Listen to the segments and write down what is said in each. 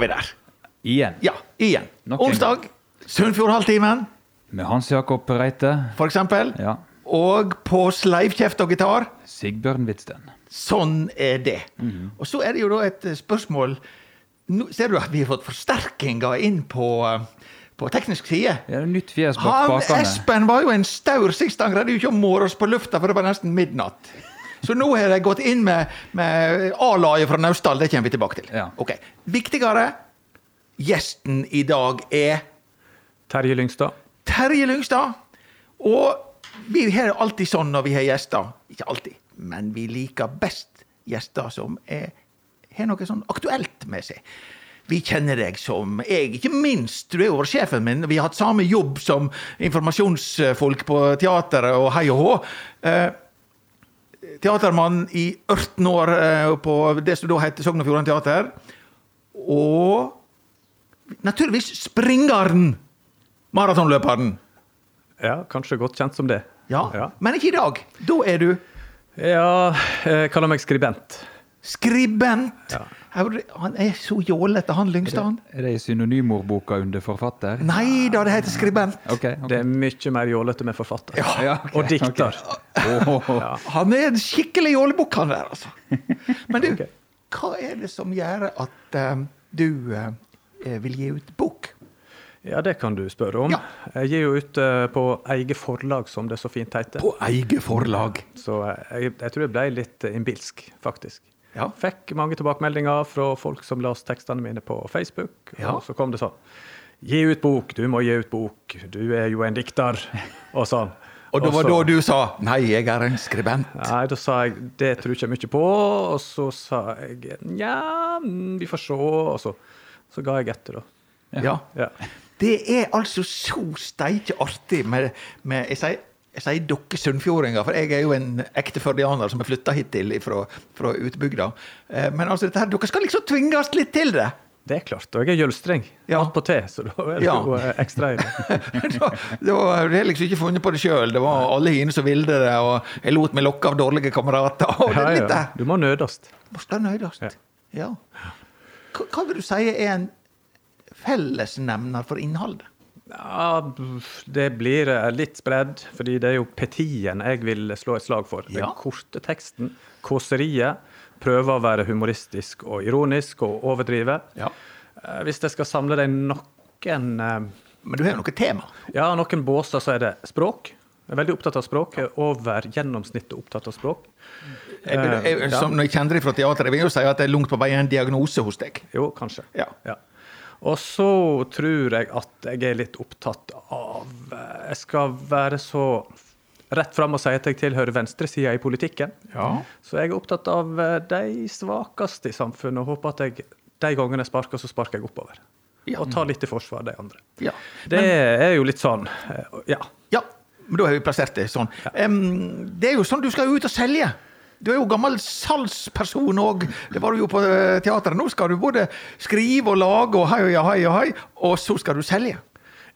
vi der. Igjen. Ja, igjen. Nok Onsdag. Sunnfjord-halvtimen. Med Hans Jakob Reite. for eksempel. Ja. Og på sleivkjeft og gitar. Sigbjørn Hvitsten. Sånn er det. Og så er det jo da et eh, spørsmål Nå ser du at vi har fått forsterkinger inn på, eh, på teknisk side. Ja, nytt fjes bak Han. Espen var jo en staur sist. Han greide jo ikke å måre oss på lufta, for det var nesten midnatt. Så nå har de gått inn med, med A-laget fra Naustdal. Det kommer vi tilbake til. Ja. Ok. Viktigere gjesten i dag er Terje Lyngstad. Terje Lyngstad. Og vi har alltid sånn når vi har gjester. Ikke alltid, men vi liker best gjester som er, har noe sånn aktuelt med seg. Vi kjenner deg som jeg, ikke minst. Du er jo sjefen min. Vi har hatt samme jobb som informasjonsfolk på teateret og hei og hå. Eh, teatermann i 18 år eh, på det som da heter Sogn og Fjordane Teater. Og naturligvis springeren! Maratonløperen. Ja, kanskje godt kjent som det. Ja. Ja, Men ikke i dag. Da er du ja jeg kaller meg skribent. skribent. Ja. Han er så jålete, han Lyngstad. Er det i synonymordboka under forfatter? Nei da, det heter skribent. Okay, okay. Det er mye mer jålete med forfatter. Ja, okay, Og dikter. Oh. Ja. Han er en skikkelig jålebukk, han der, altså. Men du, hva er det som gjør at um, du uh, vil gi ut bok? Ja, det kan du spørre om. Ja. Jeg gir jo ut uh, på eget forlag, som det så fint heter. På eget forlag. Så uh, jeg, jeg tror jeg ble litt innbilsk, faktisk. Ja. Fikk mange tilbakemeldinger fra folk som leste tekstene mine på Facebook. Ja. Og så kom det sånn Gi ut bok, du må gi ut bok. Du er jo en dikter. Og sånn. Og det var da du sa 'nei, jeg er en skribent'. Nei, da sa jeg det tror jeg mye på. Og så sa jeg nja, vi får se. Og så, så ga jeg etter, da. Ja. Ja. Det er altså så steike artig med, med Jeg sier, jeg sier dere sunnfjordinger, for jeg er jo en ekte førdianer som er flytta hittil fra, fra utbygda. Eh, Men altså, dette her, dere skal liksom tvinges litt til det. Det er klart. Og jeg er jølstreng. Ja. Attpåtil, så da er det Ja. jo eh, ekstra ille. det da har liksom ikke funnet på det sjøl. Det var alle hine som ville det, og jeg lot meg lokke av dårlige kamerater. Det Ja, ja. Du må nødast. Måste nødast. Ja. Ja. Hva, hva vil du si er en fellesnevner for innholdet? Ja, det blir eh, litt spredd, fordi det er jo petien jeg vil slå et slag for. Den Ja. korte teksten, kåseriet, prøver å være humoristisk og ironisk og overdrive. Ja. Eh, Hvis jeg skal samle deg noen eh, Men du har jo noe tema. Ja, noen båser så er det språk. Jeg er veldig opptatt av språk. Jeg er over gjennomsnittet opptatt av språk. Jeg, jeg, som når jeg kjenner deg fra teater, jeg jo si at det er langt på vei en diagnose hos deg. Jo, kanskje. Ja. Ja. Og så tror jeg at jeg er litt opptatt av eh, Jeg skal være så rett fram og si at jeg tilhører venstresida i politikken. Ja. Så jeg er opptatt av eh, de svakeste i samfunnet og håper at jeg de gangene jeg sparker, så sparker jeg oppover. Ja. Og tar litt i forsvar de andre. Ja. Det er jo litt sånn eh, Ja. ja. Men da har vi plassert det sånn. Um, det er jo sånn du skal ut og selge. Du er jo gammel salgsperson òg. Det var du jo på eh, teateret. Nå skal du både skrive og lage og hei og hei og hei, og så skal du selge.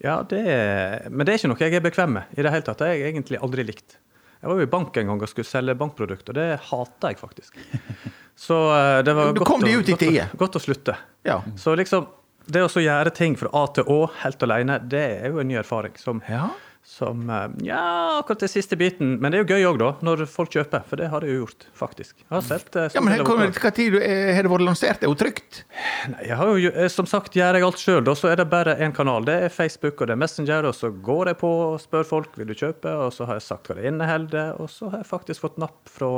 Ja, det er, men det er ikke noe jeg er bekvem med i det hele tatt. Det har jeg egentlig aldri likt. Jeg var jo i bank en gang og skulle selge bankprodukter, og det hata jeg faktisk. Så eh, det var godt, deg å, godt, å, godt å slutte. Ja. Så liksom, det å så gjøre ting fra A til Å helt alene, det er jo en ny erfaring. Som, Ja. Som eh, Ja, akkurat den siste biten. Men det er jo gøy òg, da, når folk kjøper. For det har jeg jo gjort, faktisk. Jeg har solgt eh, Ja, men hva tid eh, har det vært lansert? Det er jo trygt. Nei, jeg har jo, som sagt, gjør jeg alt sjøl, så er det bare én kanal. Det er Facebook og det er Messenger, og så går jeg på og spør folk vil du kjøpe, og så har jeg sagt hva det inneholder, og så har jeg faktisk fått napp fra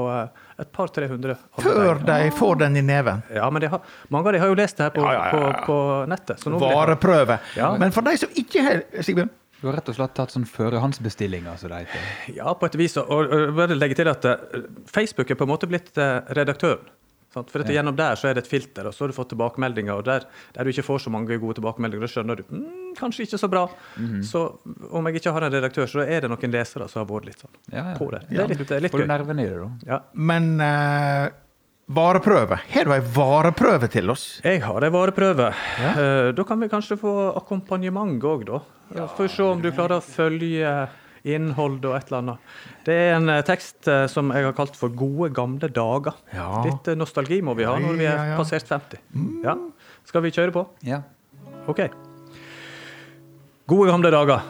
et par-tre hundre. Før de får den i neven. Ja, men har, mange av de har jo lest det her på, Ja, ja, ja, ja. På, på nettet. Vareprøve. Men for de som ikke har Sigbjørn? Du har rett og slett tatt sånn førehåndsbestillinger, Så. Ja, på et vis. Og, og bare legge til at eh, Facebook er på en måte blitt eh, redaktøren. sant? For at Gjennom der så er det et filter, og så har du fått tilbakemeldinger. og Der, der du ikke får så mange gode tilbakemeldinger, da skjønner du mm, kanskje ikke så bra. Mhm. Så om jeg ikke har en redaktør, så er det noen lesere som har vært litt sånn Ja, ja. på det. Det er litt, det er litt Får du nervene i det, da? Ja. Men eh, vareprøve. Har du ei vareprøve til oss? Jeg har ei vareprøve. Ja. Da kan vi kanskje få akkompagnement òg, da. Får vi se om du klarer å følge innhold og et eller annet. Det er en eh, tekst eh, som jeg har kalt for 'Gode gamle dager'. Ja. Litt eh, nostalgi må vi ha når vi er passert 50. Ja. Skal vi kjøre på? Ja. Ok. Gode gamle dager.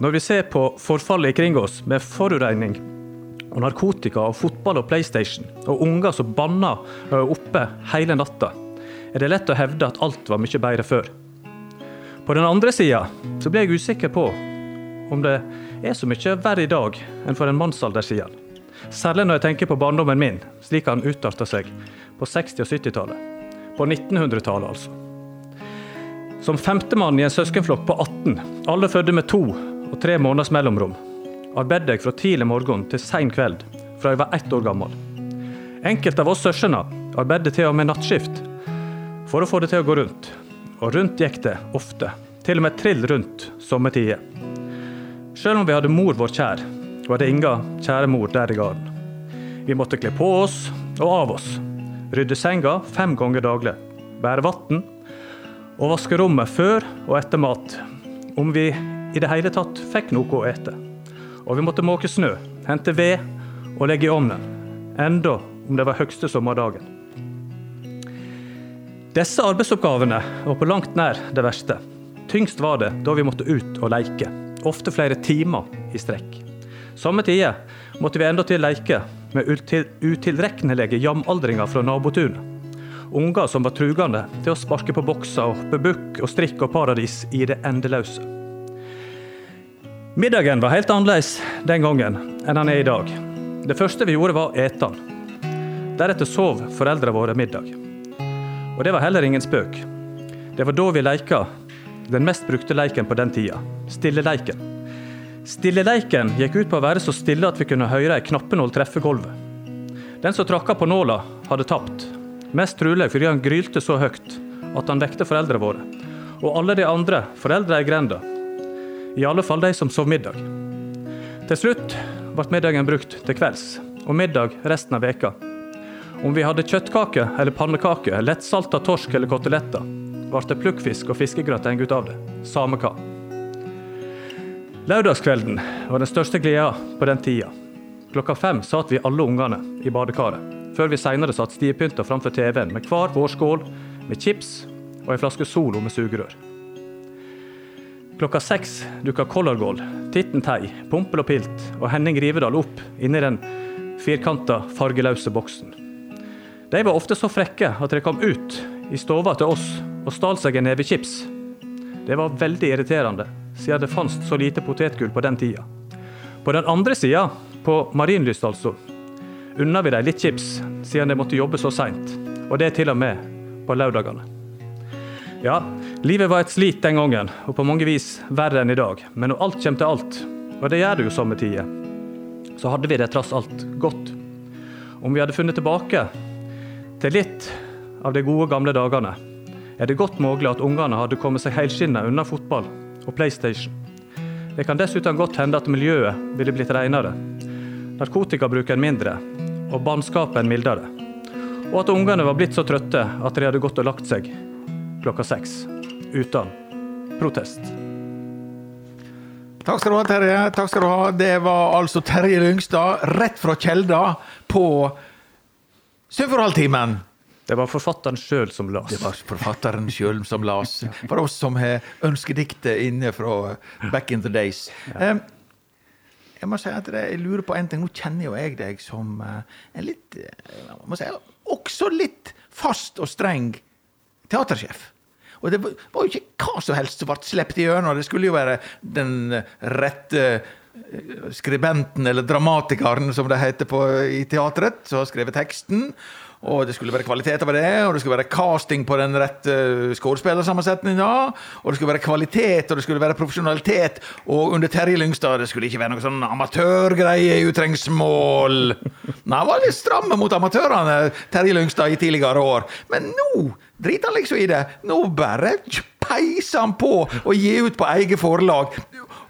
Når vi ser på forfallet kring oss med forurensning og narkotika og fotball og PlayStation, og unger som banna er oppe hele natta, er det lett å hevde at alt var mye bedre før. På den andre sida så blir jeg usikker på om det er så mye verre i dag enn for en mannsalder siden. Særlig når jeg tenker på barndommen min, slik han utarta seg på 60- og 70-tallet. På 1900-tallet, altså. Som femtemann i en søskenflokk på 18, alle fødte med to og tre måneders mellomrom, arbeidet jeg fra tidlig morgen til sein kveld fra jeg var ett år gammel. Enkelte av oss søsknene arbeidet til og med nattskift for å få det til å gå rundt. Og rundt gikk det ofte, til og med trill rundt sommertider. Selv om vi hadde mor vår kjær, var det inga kjære mor der i gården. Vi måtte kle på oss og av oss, rydde senga fem ganger daglig, bære vann og vaske rommet før og etter mat, om vi i det hele tatt fikk noe å ete. Og vi måtte måke snø, hente ved og legge i ovnen, enda om det var høgste sommerdagen. Disse arbeidsoppgavene var på langt nær det verste. Tyngst var det da vi måtte ut og leke, ofte flere timer i strekk. Samme tider måtte vi endatil leke med util utilregnelige jamaldringer fra nabotunet. Unger som var trugende til å sparke på bokser og hoppe bukk og strikk og paradis i det endeløse. Middagen var helt annerledes den gangen enn han er i dag. Det første vi gjorde, var å ete den. Deretter sov foreldrene våre middag. Og det var heller ingen spøk. Det var da vi leika den mest brukte leiken på den tida, stilleleiken. Stilleleiken gikk ut på å være så stille at vi kunne høre ei knappenål treffe gulvet. Den som tråkka på nåla, hadde tapt. Mest trolig fordi han grylte så høyt at han vekte foreldrene våre, og alle de andre foreldra i grenda. I alle fall de som sov middag. Til slutt ble middagen brukt til kvelds, og middag resten av veka. Om vi hadde kjøttkake eller pannekake, lettsalta torsk eller koteletter, ble det plukkfisk og fiskegrateng ut av det. Samme hva. Lørdagskvelden var den største gleda på den tida. Klokka fem satt vi alle ungene i badekaret, før vi seinere satt stiepynta framfor TV-en med hver vår skål med chips og ei flaske Solo med sugerør. Klokka seks dukka Colorgold, Titten Tei, Pompel og Pilt og Henning Rivedal opp inni den firkanta, fargeløse boksen. De var ofte så frekke at de kom ut i stova til oss og stal seg en neve chips. Det var veldig irriterende, siden det fantes så lite potetgull på den tida. På den andre sida, på Marienlyst altså, unna vi dem litt chips, siden de måtte jobbe så seint. Og det til og med på lørdagene. Ja, livet var et slit den gangen, og på mange vis verre enn i dag. Men når alt kommer til alt, og det gjør det jo samme tider, så hadde vi det tross alt godt. Om vi hadde funnet tilbake til litt av de gode gamle dagene, er det godt mulig at ungene hadde kommet seg helskinna unna fotball og PlayStation. Det kan dessuten godt hende at miljøet ville blitt renere, narkotikabruken mindre og bannskapen mildere, og at ungene var blitt så trøtte at de hadde gått og lagt seg klokka seks uten protest. Takk skal du ha, Terje. Takk skal du ha. Det var altså Terje Lyngstad, rett fra kjelda, på Sunnfjordhalvtimen. Det var forfatteren sjøl som las. Det var forfatteren sjøl som las. For oss som har ønskediktet inne fra back in the days. Jeg må si at jeg lurer på en ting. Nå kjenner jo jeg deg som eh, en litt eh, jeg må si, Også litt fast og streng teatersjef. Og det var jo ikke hva som helst som ble sluppet igjennom. Det skulle jo være den rette eh, skribenten, eller dramatikeren, som det heter på, i teatret, som har skrevet teksten. Og det skulle være kvalitet over det, og det skulle være casting på den rette skuespillersammensetninga. Og det skulle være kvalitet, og det skulle være profesjonalitet. Og under Terje Lyngstad det skulle ikke være noe sånn amatørgreie i utrengsmål. Nei, han var litt stramme mot amatørene, Terje Lyngstad, i tidligere år. Men nå driter han liksom i det. Nå bare peiser han på og gir ut på eget forlag.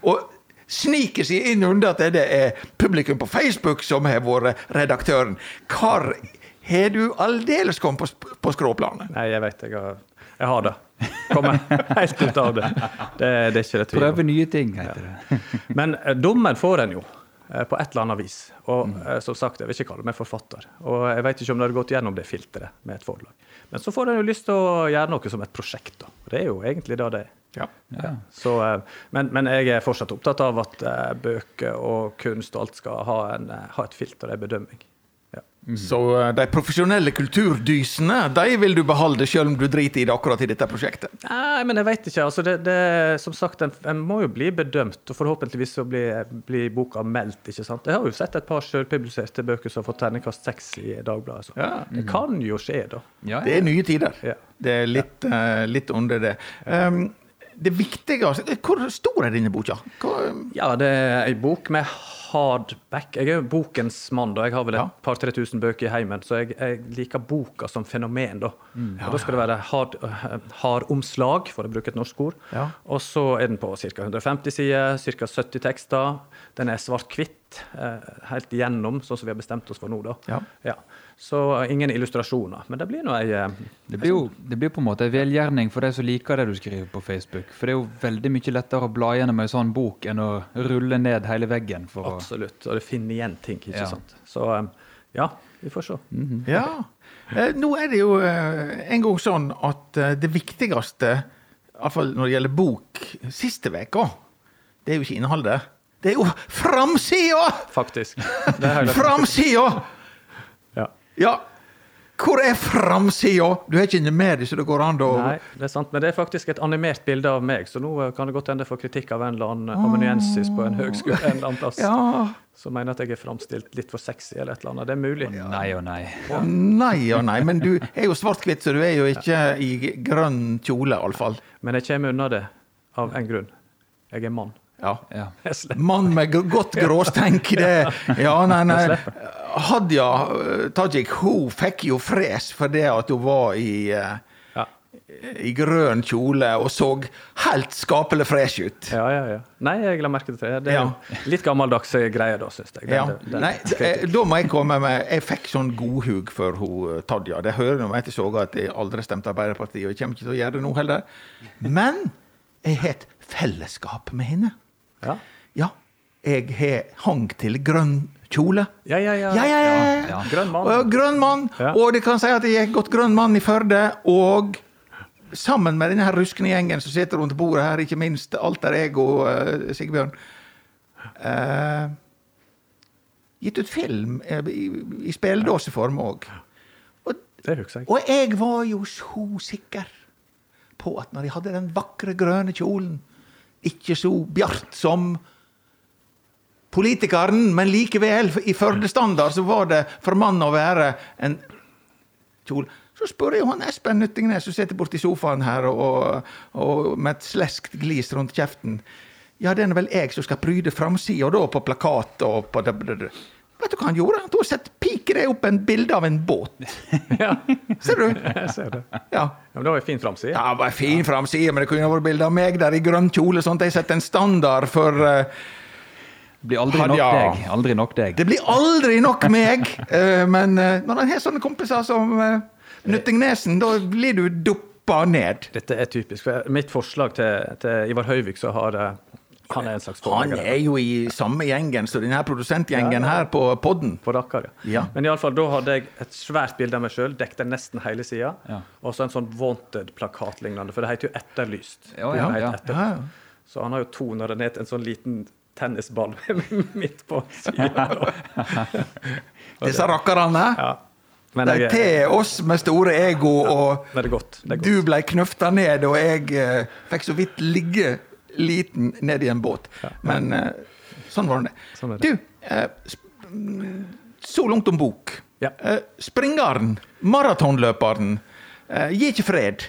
Og sniker seg inn under at det er publikum på Facebook som har vært redaktøren. Hvor har du aldeles kommet på, på skråplanet? Nei, jeg vet jeg har, jeg har det. Kommer helt ut av det. Det, det er ikke det tvil om. Prøve nye ting, heter det. Men eh, dommen får en jo på et eller annet vis. Og eh, som sagt, jeg vil ikke kalle meg forfatter. Og jeg vet ikke om det hadde gått gjennom det filteret med et forlag. Men så får en jo lyst til å gjøre noe som et prosjekt, da. Det er jo egentlig det det er. Ja. Ja. Så, eh, men, men jeg er fortsatt opptatt av at eh, bøker og kunst og alt skal ha, en, eh, ha et filter, en bedømming. Ja. Så eh, de profesjonelle kulturdysene de vil du beholde, selv om du driter i det akkurat i dette prosjektet? Nei, men jeg vet ikke. Altså, det, det, som sagt, en, en må jo bli bedømt, og forhåpentligvis så blir, blir boka meldt. ikke sant? Jeg har jo sett et par sjølpubliserte bøker som har fått terningkast seks i Dagbladet. Så. Ja. Det kan jo skje, da. Ja, Det er nye tider. Ja. Det er litt, uh, litt under det. Um, det viktigste Hvor stor er denne boka? Hva, Ja, det er ei bok med hardback. Jeg er jo bokens mann, da. Jeg har vel et Ja. par 3000 bøker i heimen, så jeg, jeg liker boka som fenomen, da. og da skal det være hard, hard omslag, for å bruke et norsk ord. Ja. Og så er den på ca. 150 sider, ca. 70 tekster. Den er svart-hvitt, eh, helt igjennom, sånn som vi har bestemt oss for nå, da. Ja. Så ingen illustrasjoner. Men det blir nå ei eh, Det blir jo det blir på en måte en velgjerning for de som liker det du skriver på Facebook. For det er jo veldig mye lettere å bla gjennom en sånn bok enn å rulle ned hele veggen. for. Absolutt. Og det finner igjen ting, ikke Ja. sant. Så eh, ja, vi får se. Ja. Eh, Nå er det jo eh, en gang sånn at eh, det viktigste, iallfall når det gjelder bok, siste uka, det er jo ikke innholdet. Det er jo framsida! Faktisk. Framsida! Ja. Ja. Hvor er framsida? Du har ikke med deg, så det går an å Nei, det er sant, men det er faktisk et animert bilde av meg, så nå eh, kan det godt hende jeg får kritikk av en eller annen amanuensis på en høgskole en eller annen plass, Ja. som mener at jeg er framstilt litt for sexy eller et eller annet. Det er mulig. Nei og nei. Ja. Nei og nei, men du er jo svart-hvitt, så du er jo ikke i grønn kjole, iallfall. Men jeg kommer unna det av en grunn. Jeg er mann. Ja. Ja. Mann med godt gråstenk, det Ja, nei, nei. Hadia eh, Tajik, hun fikk jo fres for det at hun var i eh, Ja. i grønn kjole og så helt skapelig fresh ut. ja, ja, ja. Nei, jeg la merke til det. Det er Ja. litt gammeldagse greier, da, syns jeg. Ja. Den- den- Nei, eh, da må jeg komme med Jeg fikk sånn godhug for hun eh, Tadja. Det hører nå meg jeg soga at jeg aldri stemte Arbeiderpartiet, og jeg kommer ikke til å gjøre det nå heller. Men jeg har et fellesskap med henne. Ja. Ja. Jeg har hang til grønn kjole. Ja, ja, ja. Ja, ja, ja. ja. Grønn mann. Og grønn mann. Og det kan si at jeg har gått grønn mann i Førde. Og sammen med denne ruskende gjengen som sitter rundt bordet her, ikke minst alter ego uh, Sigbjørn uh, Gitt ut film uh, i, i spilledåseform òg. Og, og jeg var jo så sikker på at når jeg hadde den vakre grønne kjolen, ikke så bjart som politikeren, men likevel, i Førde-standard, så var det for mann å være en kjole. Så spør jeg jo han Espen Nyttingnes, som sitter borti sofaen her og, og med et sleskt glis rundt kjeften. Ja, det er vel jeg som skal pryde framsida da, på plakat og på. Vet du hva han gjorde? Han sett piker opp en bilde av en båt. Ja, Ser du? jeg ser det. Ja. Ja, men det var en fin framside. Ja, det var en fin framside, men det kunne vært bilde av meg der i grønn kjole. sånn at jeg setter en standard for eh, Det blir aldri nok deg. Aldri nok deg. Det blir aldri nok meg! eh, men eh, når en har sånne kompiser som Nyttingnesen, da blir du duppa ned. Dette er typisk. For mitt forslag til, til Ivar Høyvik, så har Han er en slags Han er jo i samme gjengen som denne produsentgjengen Ja, ja. her på podden. På Dakar, Ja. Men iallfall, da hadde jeg et svært bilde av meg sjøl, dekte nesten hele sida. Ja. Og så en sånn wanted-plakat lignende, for det heter jo Etterlyst. Ja, ja, ja. Etterlyst. Ja. Så han har jo tona det ned til en sånn liten tennisball midt på sida. Disse rakkerne. Ja. Men De er til oss med store ego, og det er godt. Det er godt. du ble knøfta ned, og jeg eh, fikk så vidt ligge liten ned i en båt. Men eh, sånn var det. Sånn det. Du, eh, så langt om bok. Ja. Eh, springeren, maratonløperen, eh, gir ikke fred.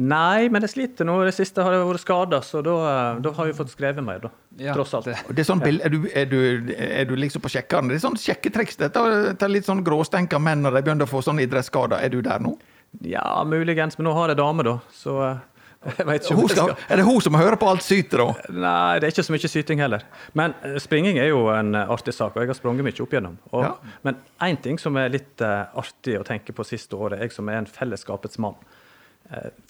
Nei, men jeg sliter nå. Det siste har jeg vært skada, så da, da har jeg fått skrevet mer, da. Ja, Tross alt. det- er, sånn bild, er, du, er, du, er du liksom på sjekkeren? Det er sånn sjekketriks. Dette er litt sånn gråstenka menn når de begynner å få sånne idrettsskader. Er du der nå? Ja, muligens. Men nå har jeg dame, da, så Hun skal, er det hun som hører på alt sytet, da? Nei, det er ikke så mye syting heller. Men eh, springing er jo en eh, artig sak, og jeg har sprunget mye opp igjennom. Og, Ja. Men én ting som er litt eh, artig å tenke på siste året, jeg som er en fellesskapets mann,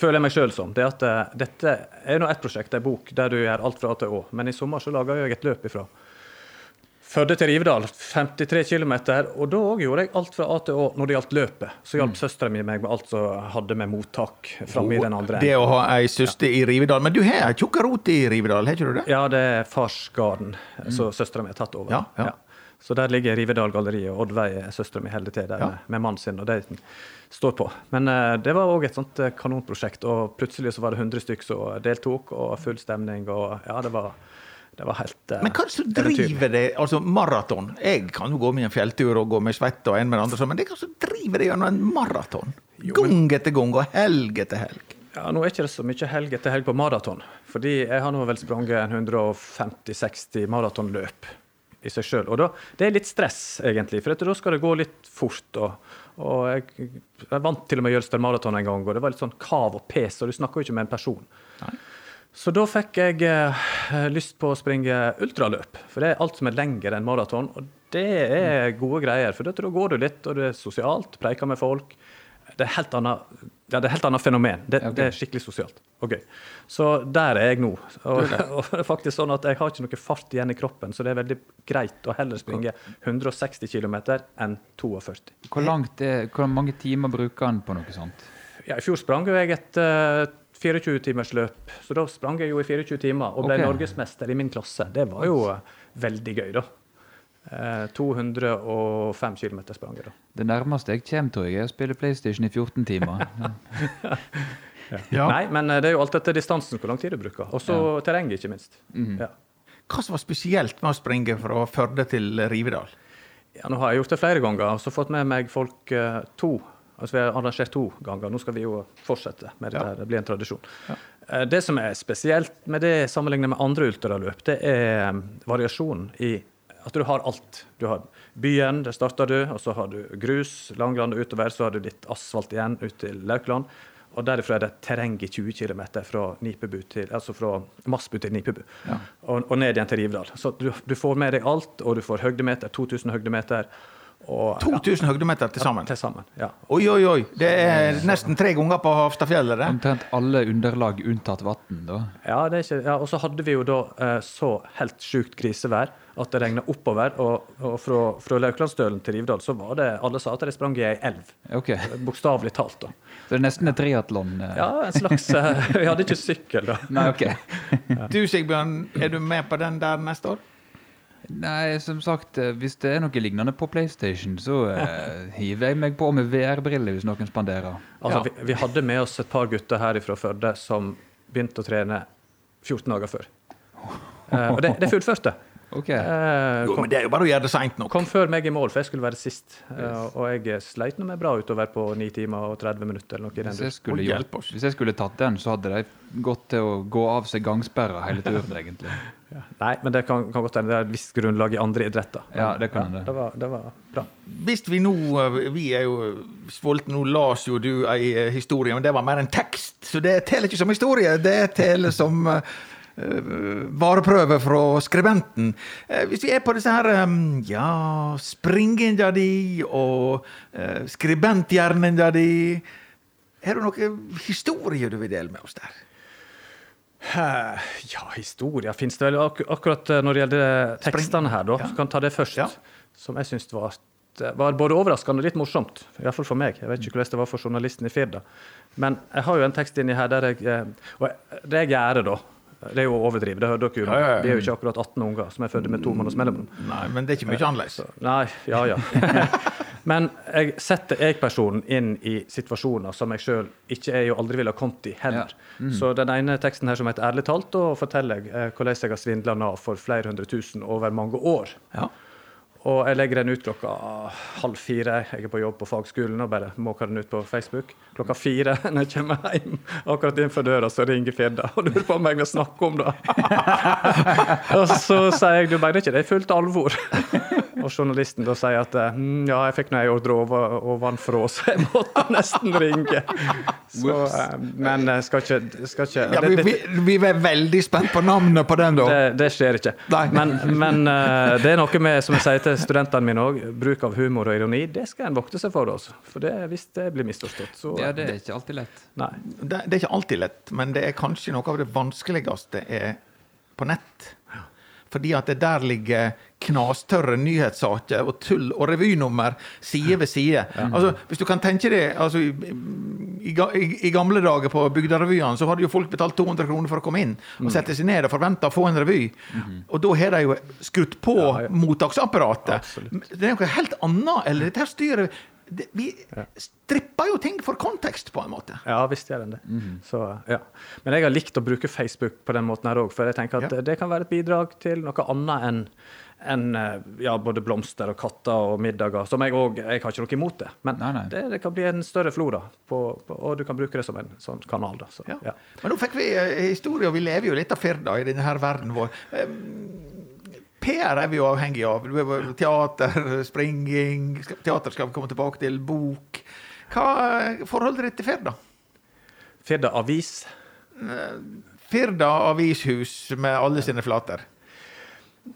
føler jeg meg sjøl som, det er at dette er nå ett prosjekt, ei bok, der du gjør alt fra A til Å. Men i sommer så laga jeg et løp ifra Førde til Rivedal, 53 km. Og da òg gjorde jeg alt fra A til Å når det gjaldt løpet. Så hjalp mm. søstera mi meg med alt som hadde med mottak framme i den andre Det å ha ei søster ja. i Rivedal. Men du har ei tjukk rot i Rivedal, har ikke du det? Ja, det er farsgarden mm. som søstera mi har tatt over. Ja, ja. Så der ligger Rivedal galleri, og Oddveig er søstera mi holder til der med, med mannen sin. og det står på. Men uh, det var òg et sånt uh, kanonprosjekt, og plutselig så var det 100 stykker som deltok, og full stemning, og ja, det var det var helt uh, Men hva er det som driver det? Altså maraton. Jeg kan jo gå med en fjelltur og gå med svett og en med det andre, men det er hva som driver det gjennom en maraton? Gang etter gang og helg etter helg. Ja, Nå er ikke det så mye helg etter helg på maraton. Fordi jeg har nå vel sprunget 150-60 maratonløp i seg sjøl. Og da, det er litt stress, egentlig. For da skal det gå litt fort. og, og jeg, jeg vant til og med Jølster maraton en gang, og det var litt sånn kav og pes, og du snakker jo ikke med en person. Nei. Så da fikk jeg eh, lyst på å springe ultraløp. For det er alt som er lengre enn maraton. Og det er gode greier. For da går du litt, og det er sosialt, preiker med folk. Det er helt annet, ja, det er helt annet fenomen. Det, okay. det, er skikkelig sosialt gøy. Så der er jeg nå. Og, og, det er faktisk sånn at jeg har ikke noe fart igjen i kroppen, så det er veldig greit å heller springe 160 km enn 42. Hvor, langt er, hvor mange timer bruker han på noe sånt? Ja, I fjor sprang jeg et uh, 24-timersløp. Så da sprang jeg jo i 24 timer og ble okay. norgesmester i min klasse. Det var jo veldig gøy, da. Eh, 205 km sprang jeg da. Det nærmeste jeg kommer, tror jeg, er å spille PlayStation i 14 timer. ja. Ja. Nei, men eh, det er jo alt etter distansen, hvor lang tid du bruker. Og så ja. terrenget, ikke minst. Mm. Ja. Hva som var spesielt med å springe fra Førde til Rivedal? Ja, nå har jeg gjort det flere ganger og så fått med meg folk to Altså Vi har arrangert to ganger. Nå skal vi jo fortsette med det. Ja. Det blir en tradisjon. Ja. Eh, det som er spesielt med det sammenlignet med andre ultraløp, det er eh, variasjonen i at du har alt. Du har byen, der starter du, og så har du grus, Langland og utover. Så har du litt asfalt igjen ut til Laukland. Og derifra er det terreng i 20 km fra, altså fra Masbu til Nipebu. Ja. Og, og, ned igjen til Rivdal. Så du, du, får med deg alt, og du får høydemeter, 2000 høgdemeter. Og, 2000 ja. høydemeter til sammen? Til sammen, ja. Oi, oi, oi. Det er nesten tre ganger på Hafstadfjellet, det. Omtrent alle underlag unntatt vann, da. Ja, det er ikke, ja, og så hadde vi jo da eh, så helt sjukt grisevær at det regna oppover. Og, og fra, fra Lauklandsdølen til Rivdal så var det alle sa at de sprang i ei elv. Okay. Bokstavelig talt. da. Så det er nesten et triatlon? Eh. Ja, en slags eh, Vi hadde ikke sykkel, da. Nei, ok. Du Sigbjørn, er du med på den der neste år? Nei, som sagt, eh, hvis det er noe lignende på PlayStation, så uh, hiver jeg meg på med VR-briller hvis noen spanderer. Altså, ja. vi, vi, hadde med oss et par gutter her fra Førde som begynte å trene 14 dager før. Uh, og det, det fullførte. Okay. kom, jo, men det er jo bare å gjøre det seint nok. Kom før meg i mål, for jeg skulle være sist. Uh, og jeg sleit nå meg bra utover på 9 timer og 30 minutter. Eller noe hvis, jeg skulle, gjort, hvis jeg skulle tatt den, så hadde de gått til å gå av seg gangsperra hele turen, egentlig. Ja. Nei, men det kan, kan godt hende det er et visst grunnlag i andre idretter. Ja, det kan ja, det. Var, det var bra. Hvis vi nå eh, Vi er jo sultne. nå las jo du ei historie, men det var mer en tekst. Så det teller ikke som historie, det teller som Eh, vareprøve fra skribenten. Eh, hvis vi er på disse her ja, springinga di og uh, skribentgjerninga di Har du noen historier du vil dele med oss der? Ja, historier fins det vel. Ak akkurat når det gjelder tekstene her, da. Ja. kan ta det først. Ja. Som jeg syns var, var, både overraskende og litt morsomt. Iallfall for meg. Jeg vet ikke hvordan det var for journalisten i Firda. Men jeg har jo en tekst inni her der jeg Og det jeg gjør, da det er jo å overdrive, det hører dere jo. Ja, ja, ja. Vi er jo ikke akkurat 18 unger som er født med to måneders mellomrom. Nei, men det er ikke mye annerledes. Nei, ja ja. men jeg setter jeg-personen inn i situasjoner som jeg sjøl ikke er og aldri ville ha kommet i heller. Mm. Så den ene teksten her som heter 'Ærlig talt', da forteller jeg eh, hvordan jeg har svindla Nav for flere hundre tusen over mange år. Ja. Og jeg legger den ut klokka halv fire. Jeg er på jobb på fagskolen og bare måker den ut på Facebook. Klokka fire når jeg kommer hjem, akkurat innenfor døra, så ringer Firda og lurer på om jeg vil snakke om det. og så sier jeg du mener ikke det er fullt alvor. Og journalisten da sier at hm, ja, jeg fikk nå ei ordre ovenfra, så jeg måtte nesten ringe. Så, eh, men skal ikke, skal ikke ja, vi, vi, vi, er veldig spent på navnet på den, da. Det, det skjer ikke. Men, men, eh, det er noe med, som jeg sier til studentene mine òg, bruk av humor og ironi, det skal en vokte seg for. Også. For det, hvis det blir misforstått, så Ja, det er ikke alltid lett. Nei. Det, det er ikke alltid lett, men det er kanskje noe av det vanskeligste er på nett. Fordi at det der ligger knastørre nyhetssaker og tull og revynummer side ved side. Altså, hvis du kan tenke deg altså, i, i, i, gamle dager på Bygderevyene så hadde jo folk betalt 200 kroner for å komme inn og sette seg ned og forvente å få en revy. Og da har de jo skrudd på Ja, ja. mottaksapparatet. Absolutt. Det er noe helt annet. Eller dette her styret det, Vi stripper jo ting for kontekst, på en måte. Ja, visst gjør den det. Så, ja. Men jeg har likt å bruke Facebook på den måten her òg, for jeg tenker at Ja. det kan være et bidrag til noe annet enn enn, eh, ja, både blomster og katter og middager. Som jeg òg Jeg har ikke noe imot det, men Nei, nei. Det, det kan bli en større flora, på, på, og du kan bruke det som en sånn kanal. da. Så, Ja. ja. Men nå fikk vi eh, historie, og vi lever jo litt av Firda i denne her verden vår. Em, PR er vi jo avhengig av. Er Teater, springing Teater skal vi komme tilbake til. Bok. Hva forholdet ditt til Firda? Firda Avis. Firda avishus med alle sine flater.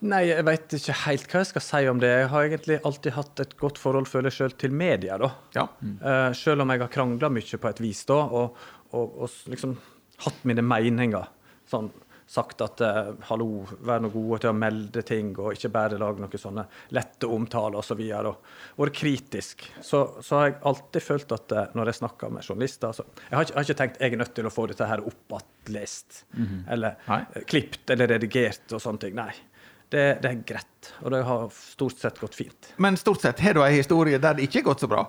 Nei, jeg veit ikke helt hva jeg skal si om det. Jeg har egentlig alltid hatt et godt forhold, føler jeg sjøl, til media. da. Ja. Eh, selv om jeg har krangla mye på et vis da, og, og, og liksom hatt mine meninger. Sånn sagt at eh, hallo, vær nå gode til å melde ting, og ikke bare lage noen sånne lette omtaler osv. Og, og vært kritisk. Så, så har jeg alltid følt at eh, når jeg snakker med journalister så, Jeg har ikke, har ikke tenkt jeg er nødt til å få dette her opp igjen lest, eller Nei. eh, klippet eller redigert og sånne ting. Nei. Det, det er greit, og det har stort sett gått fint. Men stort sett har du ei historie der det ikke har gått så bra.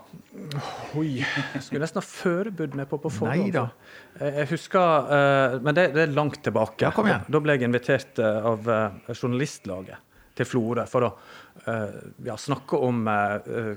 Oi, jeg skulle nesten ha forberedt meg på på forhånd. Jeg, husker uh, Men det, det er langt tilbake. Ja, kom igjen. Da ble jeg invitert uh, av uh, journalistlaget til Florø for å ja, snakke om eh,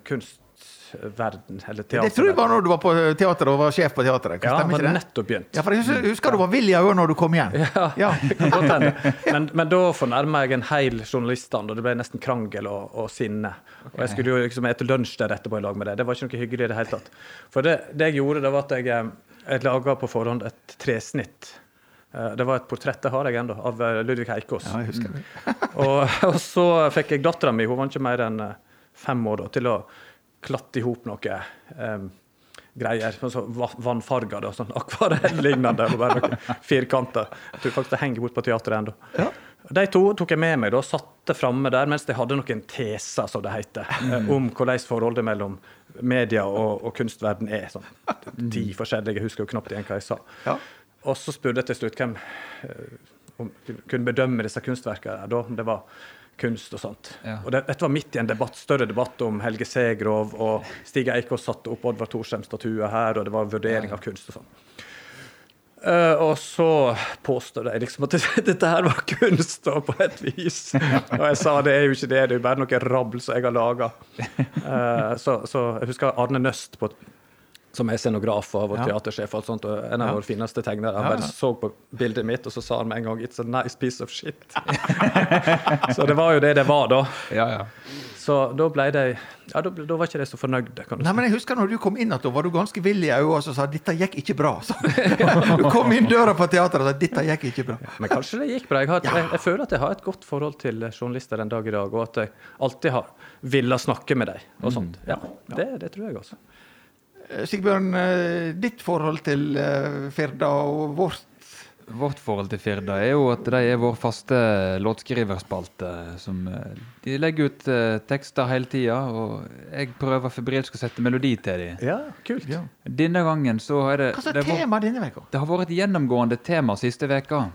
kunstverden, eller Det tror jeg var når du var på teateret og var sjef på teateret. Ja, Stemmer ikke det? nettopp begynt. Ja, for jeg husker, husker du var villig òg når du kom igjen. Ja, Ja. kan godt hende. Men, men da fornærma jeg en hel journaliststand, og det ble nesten krangel og, og sinne. Og jeg skulle jo liksom spise lunsj der etterpå i lag med det. Det var ikke noe hyggelig i det hele tatt. For det, det jeg gjorde, det var at jeg, eh, jeg laga på forhånd et tresnitt. Eh, Det var et portrett, det har jeg ennå, av eh, Ludvig Heikås. Ja, jeg husker det. Og, og så fikk jeg dattera mi, hun var ikke mer enn eh, fem år, da, til å klatte i hop noe um, greier. Så va- vannfarger, da, sånn akvarellignende. og bare noen firkanter. Jeg tror faktisk det henger bort på teateret ennå. Ja. De to tok jeg med meg og satte framme der mens de hadde noen teser, som det heter, mm. om hvordan forholdet mellom media og, og kunstverden er. Sånn, ti forskjellige, jeg husker jo knapt igjen hva jeg sa. Ja. Og så spurte jeg til slutt hvem eh, om kunne bedømme disse kunstverkene, da, det var kunst og sånt. Ja. Og det, Dette var midt i en debatt, større debatt om Helge Segrov, og Stig Eikås satte opp Oddvar Thorsheim-statue her, og det var vurdering av kunst og sånn. Uh, og så påstår de liksom at dette her var kunst, da, på et vis. Og jeg sa det er jo ikke det, det er jo bare noe rabbel som jeg har laga. så, så jeg husker Arne Nøst, på, som er scenograf og vår Ja. teatersjef, og alt sånt, og en av Ja. våre fineste tegnere. Han bare så på bildet mitt, og så sa han med en gang 'It's a nice piece of shit'. så det var jo det det var, da. Ja, ja. Så da ble de Ja, da, da var ikke de så fornøyde, kan du Nei, si. men jeg husker når du kom inn, at da var du ganske vill i øynene og så sa 'dette gikk ikke bra'. Så, du kom inn døra på teateret og sa 'dette gikk ikke bra'. Men kanskje det gikk bra. Jeg, har, jeg, jeg føler at jeg har et godt forhold til journalister den dag i dag, og at jeg alltid har villet snakke med dem og sånt. Ja, det, det tror jeg også. Eh, Sigbjørn, eh, ditt forhold til eh, Firda og vårt Vårt forhold til Firda er jo at de er vår faste låtskriverspalte. som De legger ut tekster hele tida, og jeg prøver febrilsk å sette melodi til dem. Ja, kult. Ja. Denne gangen så er det Hva slags det, var, tema denne uka? det har vært et gjennomgående tema siste veka.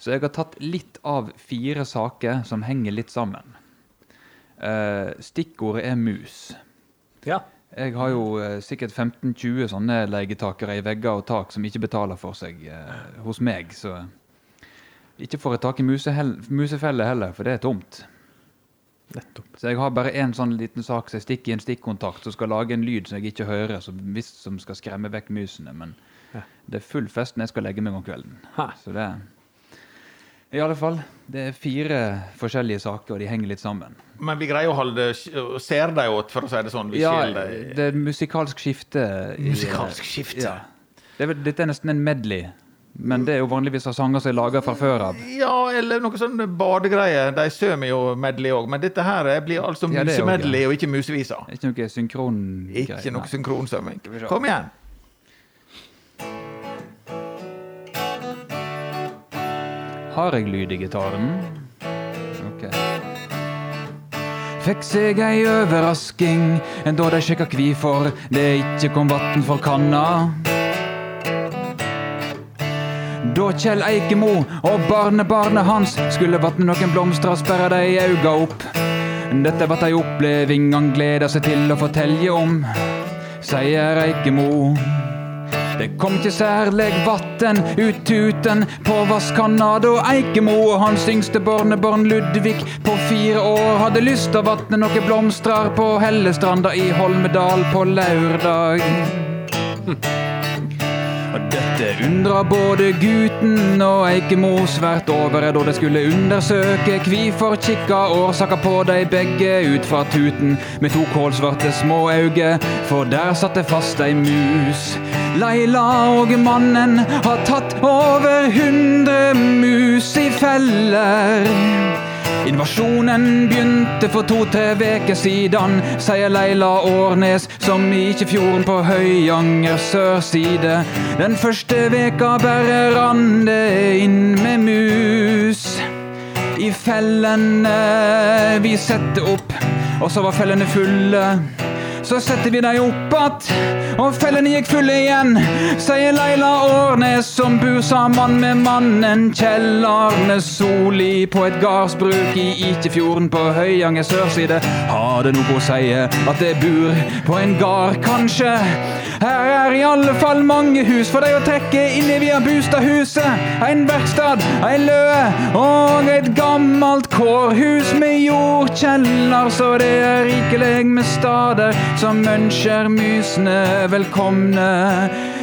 Så jeg har tatt litt av fire saker som henger litt sammen. Eh, stikkordet er mus. Ja. Jeg har jo eh, sikkert 15-20 sånne leietakere i vegger og tak som ikke betaler for seg eh, hos meg, så ikke får jeg tak i musehell- musefelle heller, for det er tomt. Nettopp. Så jeg har bare én sånn liten sak som jeg stikker i en stikkontakt, som skal lage en lyd som jeg ikke hører, som, som skal skremme vekk musene. Men Ja. det er full fest når jeg skal legge meg om kvelden. Ha. Så det I alle fall. Det er fire forskjellige saker, og de henger litt sammen. Men vi greier å holde ser deg åt, for å si det sånn. Vi Ja, det er musikalsk skifte. i- Musikalsk skifte. Ja. Det er, dette er nesten en medley. Men det er jo vanligvis av sanger som er laga fra før av. Ja, eller noe sånn badegreier. De sømer jo medley òg, men dette her blir altså Ja, musemedley og ikke musevisa. Ikke noe synkron Ikke noe synkronsømming. Kom igjen. Har jeg lyd i gitaren? Ok. Fikk seg ei overrasking da de sjekka kvifor det ikke kom vann for kanna. Da Kjell Eikemo og barnebarnet hans skulle vatne noen blomster, sperra de auga opp. Dette vart ei oppleving han gleda seg til å fortelje om, sier Eikemo. Det kom ikke særleg vatten ut tuten på vasskanna da Eikemo og hans yngste barnebarn Ludvig på fire år hadde lyst til å vatne noen blomstrar på Hellestranda i Holmedal på lørdag. Og Dette undra både gutten og Eikemo svært over da de skulle undersøke hvorfor kikka årsaka på de begge ut fra tuten med to kålsvarte små øyne, for der satt det fast ei mus. Leila og mannen har tatt over hundre mus i feller. Invasjonen begynte for to-tre veker siden, sier Leila Årnes, som i Ikkefjorden på Høyanger sørside. Den første veka bare rann det inn med mus. I fellene vi setter opp, og så var fellene fulle. Så setter vi deg opp att, og fellene gikk fulle igjen, sier Leila Årnes, som bor sammen med mannen Kjell Arne Soli på et gardsbruk i Itjefjorden på Høyanger sørside. Har det noe å si at det bor på en gard, kanskje? Her er i alle fall mange hus for deg å trekke inn i via Bustadhuset. En verkstad, ei løe og et gammelt kårhus med jordkjeller, så det er rikelig med stader som ønsker musene velkomne,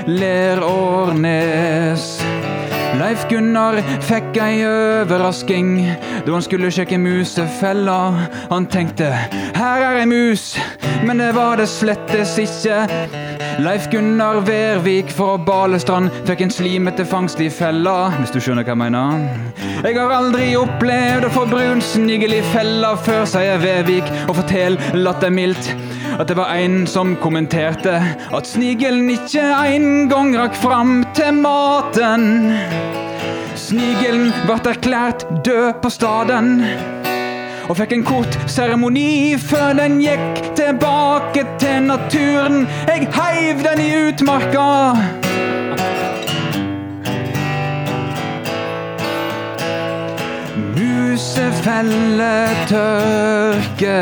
ler Årnes. Leif Gunnar fikk ei overrasking da han skulle sjekke musefella. Han tenkte 'her er ei mus', men det var det slettes ikke. Leif Gunnar Vervik fra Balestrand fikk en slimete fangst i fella, hvis du skjønner hva jeg mener. Jeg har aldri opplevd å få brun snigel i fella før, sier Vervik, og forteller lattermildt at det var en som kommenterte at snigelen ikke engang rakk fram til maten. Snigelen ble erklært død på staden. Og fikk en kort seremoni før den gikk tilbake til naturen. Jeg heiv den i utmarka. Musefelletørke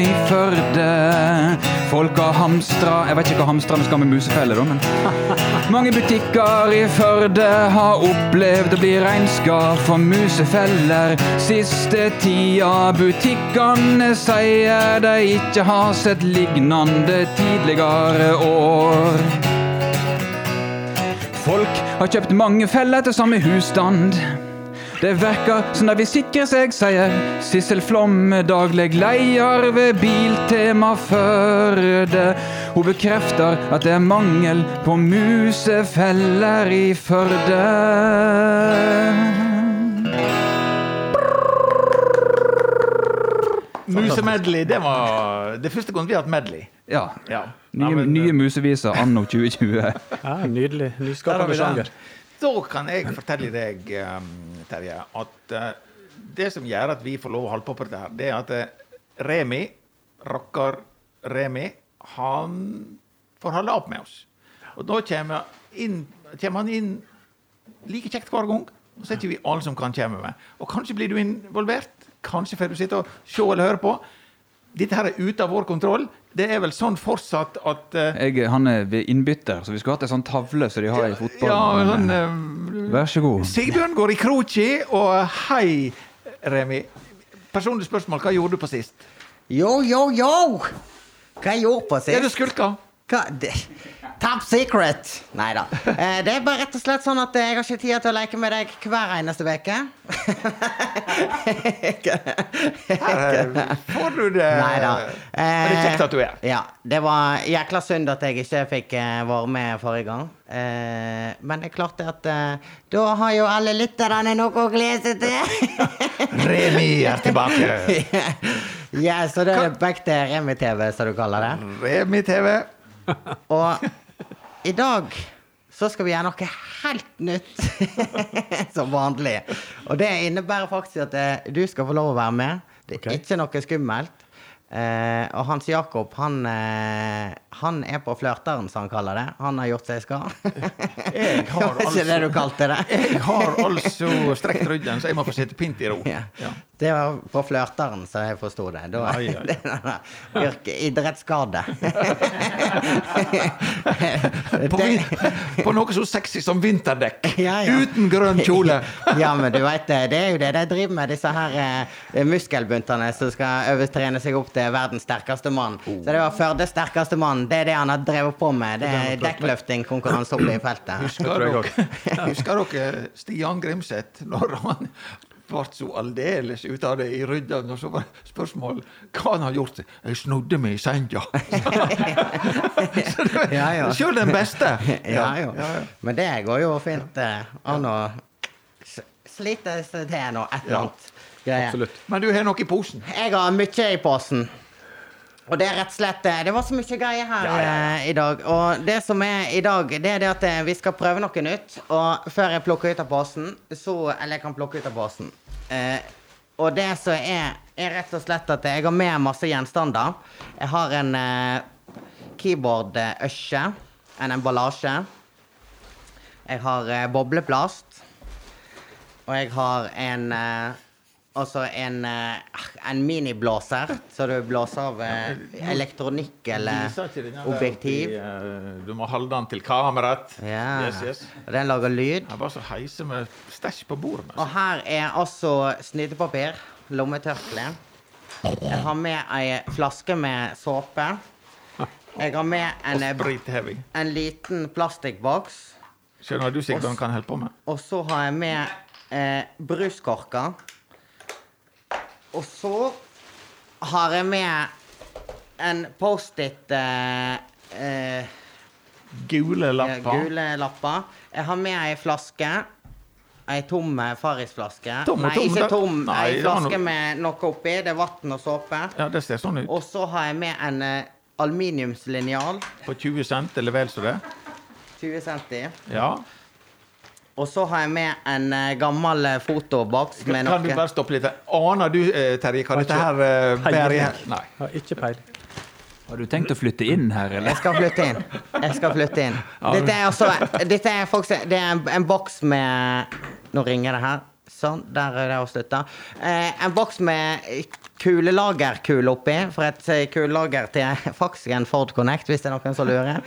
i Førde. Folk har hamstra Jeg vet ikke hva hamstrene skal med musefelle, da, men Mange butikker i Førde har opplevd å bli regnskap for musefeller. Siste tida butikkene sier de ikke har sett lignende tidligere år. Folk har kjøpt mange feller til samme husstand. Det verker som de vil sikre seg, sier Sissel Flomme, daglig leder ved Biltema Førde. Hun bekrefter at det er mangel på musefeller i Førde. Musemedley, det var det første gang vi har hatt medley. Ja. Ja. Nye, Ja, nye museviser anno 2020. Ja, nydelig. Nyskapende sjanger. Da kan jeg fortelle deg, um, Terje, at uh, det som gjør at vi får lov å holde på på dette, her, det er at uh, Remi, rocker Remi, han får holde opp med oss. Og da kommer, inn, kommer han inn like kjekt hver gang. Og så er ikke vi alle som kan komme med. Og kanskje blir du involvert. Kanskje får du sitte og se eller høre på. Dette her er ute av vår kontroll. Det er vel sånn fortsatt at uh, Jeg, han er ved innbytter, så vi skulle hatt en sånn tavle som de har i fotball. Ja, sånn, uh, Vær så god. Sigbjørn går i kroki, og hei, Remi. Personlig spørsmål, hva gjorde du på sist? Yo, yo, yo! Hva jeg gjorde på sist? Er du skulka? Hva? Det, top secret! Nei da. Eh, det er bare rett og slett sånn at jeg har ikke tid til å leke med deg hver eneste uke. Får du det. Nei da. Men det er kjekt at du er. Ja. Det var jækla synd at jeg ikke fikk eh, være med forrige gang. Eh, men det er klart at eh, da har jo alle lytterne noe å glede seg til. Remi er tilbake. ja, så det er back til Remi-TV, som du kaller det. Remi TV. Og i dag så skal vi gjøre noe helt nytt som vanlig. Og det innebærer faktisk at eh, du skal få lov å være med. Det er okay. ikke noe skummelt. Eh, og Hans Jakob, han, eh, han er på flørteren, som han kaller det. Han har gjort seg skal. Jeg har altså, ikke det du kalte det? Jeg har altså strekt ryggen, så jeg må få sitte pint i ro. Ja. Ja. Det var på flørteren, så jeg forsto det. Da, ja, ja. det yrke, idrettsskade. På, på noe så sexy som vinterdekk. Ja. Uten grønn kjole. ja, men du vet det, det er jo det de driver med, disse her eh, muskelbuntene som skal overtrene seg opp til verdens sterkeste mann. Oh. Så det var Førdes sterkeste mann. Det er det han har drevet på med. Det er dekkløfting-konkurranse oppe i feltet. Husker dere, husker dere Stian Grimseth, når han ble så aldeles ut av det i rydden, og så var spørsmålet hva han har gjort? Jeg snodde meg i senga. Ja, ja. Sjøl den beste. Ja, jo. Men det går jo fint eh, an å slite seg til noe, et eller annet. Absolutt. Men du har noe i posen. Jeg har mye i posen. Og det er rett og slett eh, Det var så mye greier her Ja, ja. ja. i dag. Og det som er i dag, det er det at eh, vi skal prøve noe nytt. Og før jeg plukker ut av posen, så Eller jeg kan plukke ut av posen. Eh, og det som er, er rett og slett at jeg har med masse gjenstander. Jeg har en eh, keyboard-øsje. En emballasje. Jeg har eh, bobleplast. Og jeg har en eh, Altså en, eh, en miniblåser, så du blåser av eh, elektronikk eller den objektiv. eh, Du må holde den til kameraet. Ja. Yes, yes. Den lager lyd. Jeg bare så heiser med stæsj på bordet. Og her er altså snytepapir, lommetørkle. Jeg har med ei flaske med såpe. Jeg har med en, en liten plastikkboks. Skjønner du sikkert hva han kan holde på med? Og så har jeg med eh, bruskorker. Og så har jeg med en Post-It eh, eh, Gule lapper. Gule lapper. Jeg har med ei flaske. Ei tom Farris-flaske. Nei, ikke tom. Nei, ei flaske noe- med noe oppi. Det er vann og såpe. Ja, det ser sånn ut. Og så har jeg med en eh, aluminiumslinjal. På 20 cent eller vel så det. 20 centi. Ja. Og så har jeg med en eh, gammel eh, fotoboks med Kan du bare stoppe litt? Aner du, eh, Terje, hva dette her bærer i? Nei. Har ikke peiling. Har du tenkt å flytte inn her, Jeg skal flytte inn. Jeg skal flytte inn. Dette er også Dette er faktisk Det er en, en boks med Nå ringer det her. Sånn. Der er det å Eh, en boks med kulelagerkule oppi. For et kulelager til faktisk en Ford Connect, hvis det er noen som lurer.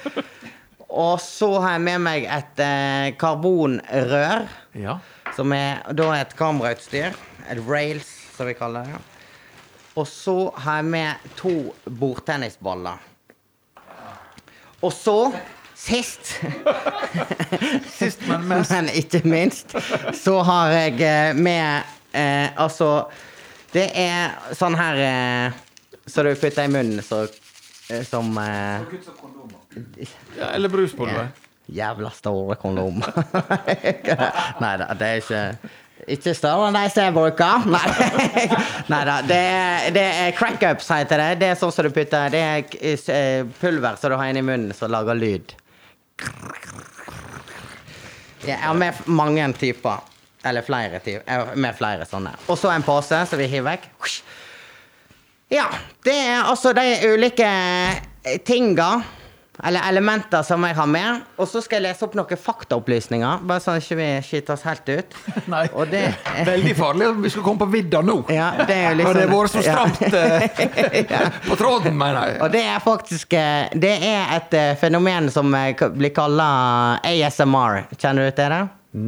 Og så har jeg med meg et eh, karbonrør, Ja. som er da et kamerautstyr. Et rails, som vi kaller det. Og så har jeg med to bordtennisballer. Og så, sist Sist, men mest. men ikke minst, så har jeg eh, med eh, Altså, det er sånn her eh, Så du putter i munnen, så eh, Som eh, Ja, eller bruspulver. Jævla store kondom. Nei da, det er ikke ikke større enn de som jeg bruker. Nei Neida, Det, det er crack-ups, heter det. Det er sånn som du putter Det er eh, pulver som du har inni munnen, som lager lyd. Jeg har med mange typer. Eller flere typer. Med flere sånne. Og så en pose som vi hiver vekk. Ja, det er altså de ulike tinga, eller elementer, som jeg har med. Og så skal jeg lese opp noen faktaopplysninger, bare sånn at vi ikke skiter oss helt ut. Nei. Og det Veldig farlig om vi skulle komme på vidda nå. Ja, det er jo liksom Og det har vært så stramt ja. på tråden, mener jeg. Og det er faktisk eh, Det er et eh, fenomen som eh, blir kalla ASMR. Kjenner du til det?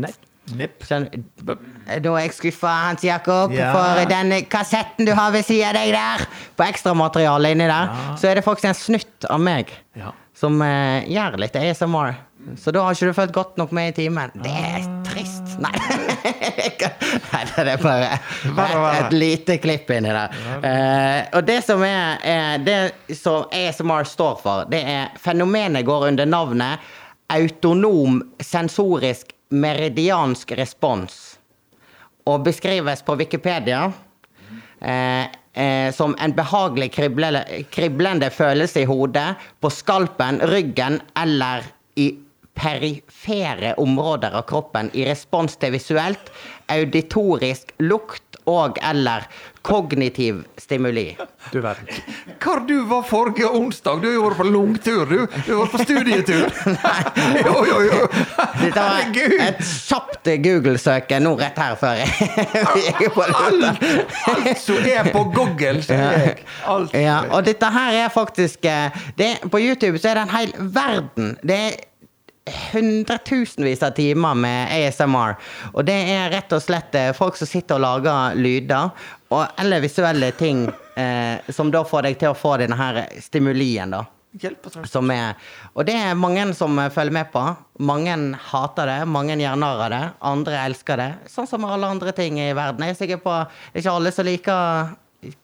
Nei. Nipp. Eh, da er jeg skuffa, Hans Jakob, Ja. for den kassetten du har ved siden av deg der, på ekstramaterialet inni der, så er det faktisk en snutt av meg Ja. Som eh, gjør litt ASMR. Så da har ikke du fulgt godt nok med i timen. Det er trist. Nei. Nei, det er bare et, lite klipp inni der. Eh, og det som er, er Det som ASMR står for, det er fenomenet går under navnet autonom sensorisk meridiansk respons og beskrives på Wikipedia eh, eh, som en behagelig krible, kriblende følelse i hodet, på skalpen, ryggen eller i perifere områder av kroppen i respons til visuelt, auditorisk, lukt og eller kognitiv stimuli. Du verden. Hvor du var forrige onsdag? Du har jo vært på langtur, du. Du har vært på studietur. jo, jo, jo. Dette var Herregud. et kjapt Google-søke nå rett her før jeg gikk på lufta. Alt som er på Google, sier jeg. Alt. Ja, og dette her er faktisk eh, det, På YouTube så er det en hel verden. Det er hundretusenvis av timer med ASMR. Og det er rett og slett eh, folk som sitter og lager lyder, og, eller visuelle ting, eh, som da får deg til å få denne her stimulien, da. Hjelp. Som er, og det er mange som eh, følger med på. Mange hater det, mange gjør narr av det. Andre elsker det. Sånn som alle andre ting i verden. Jeg er sikker på det er ikke alle som liker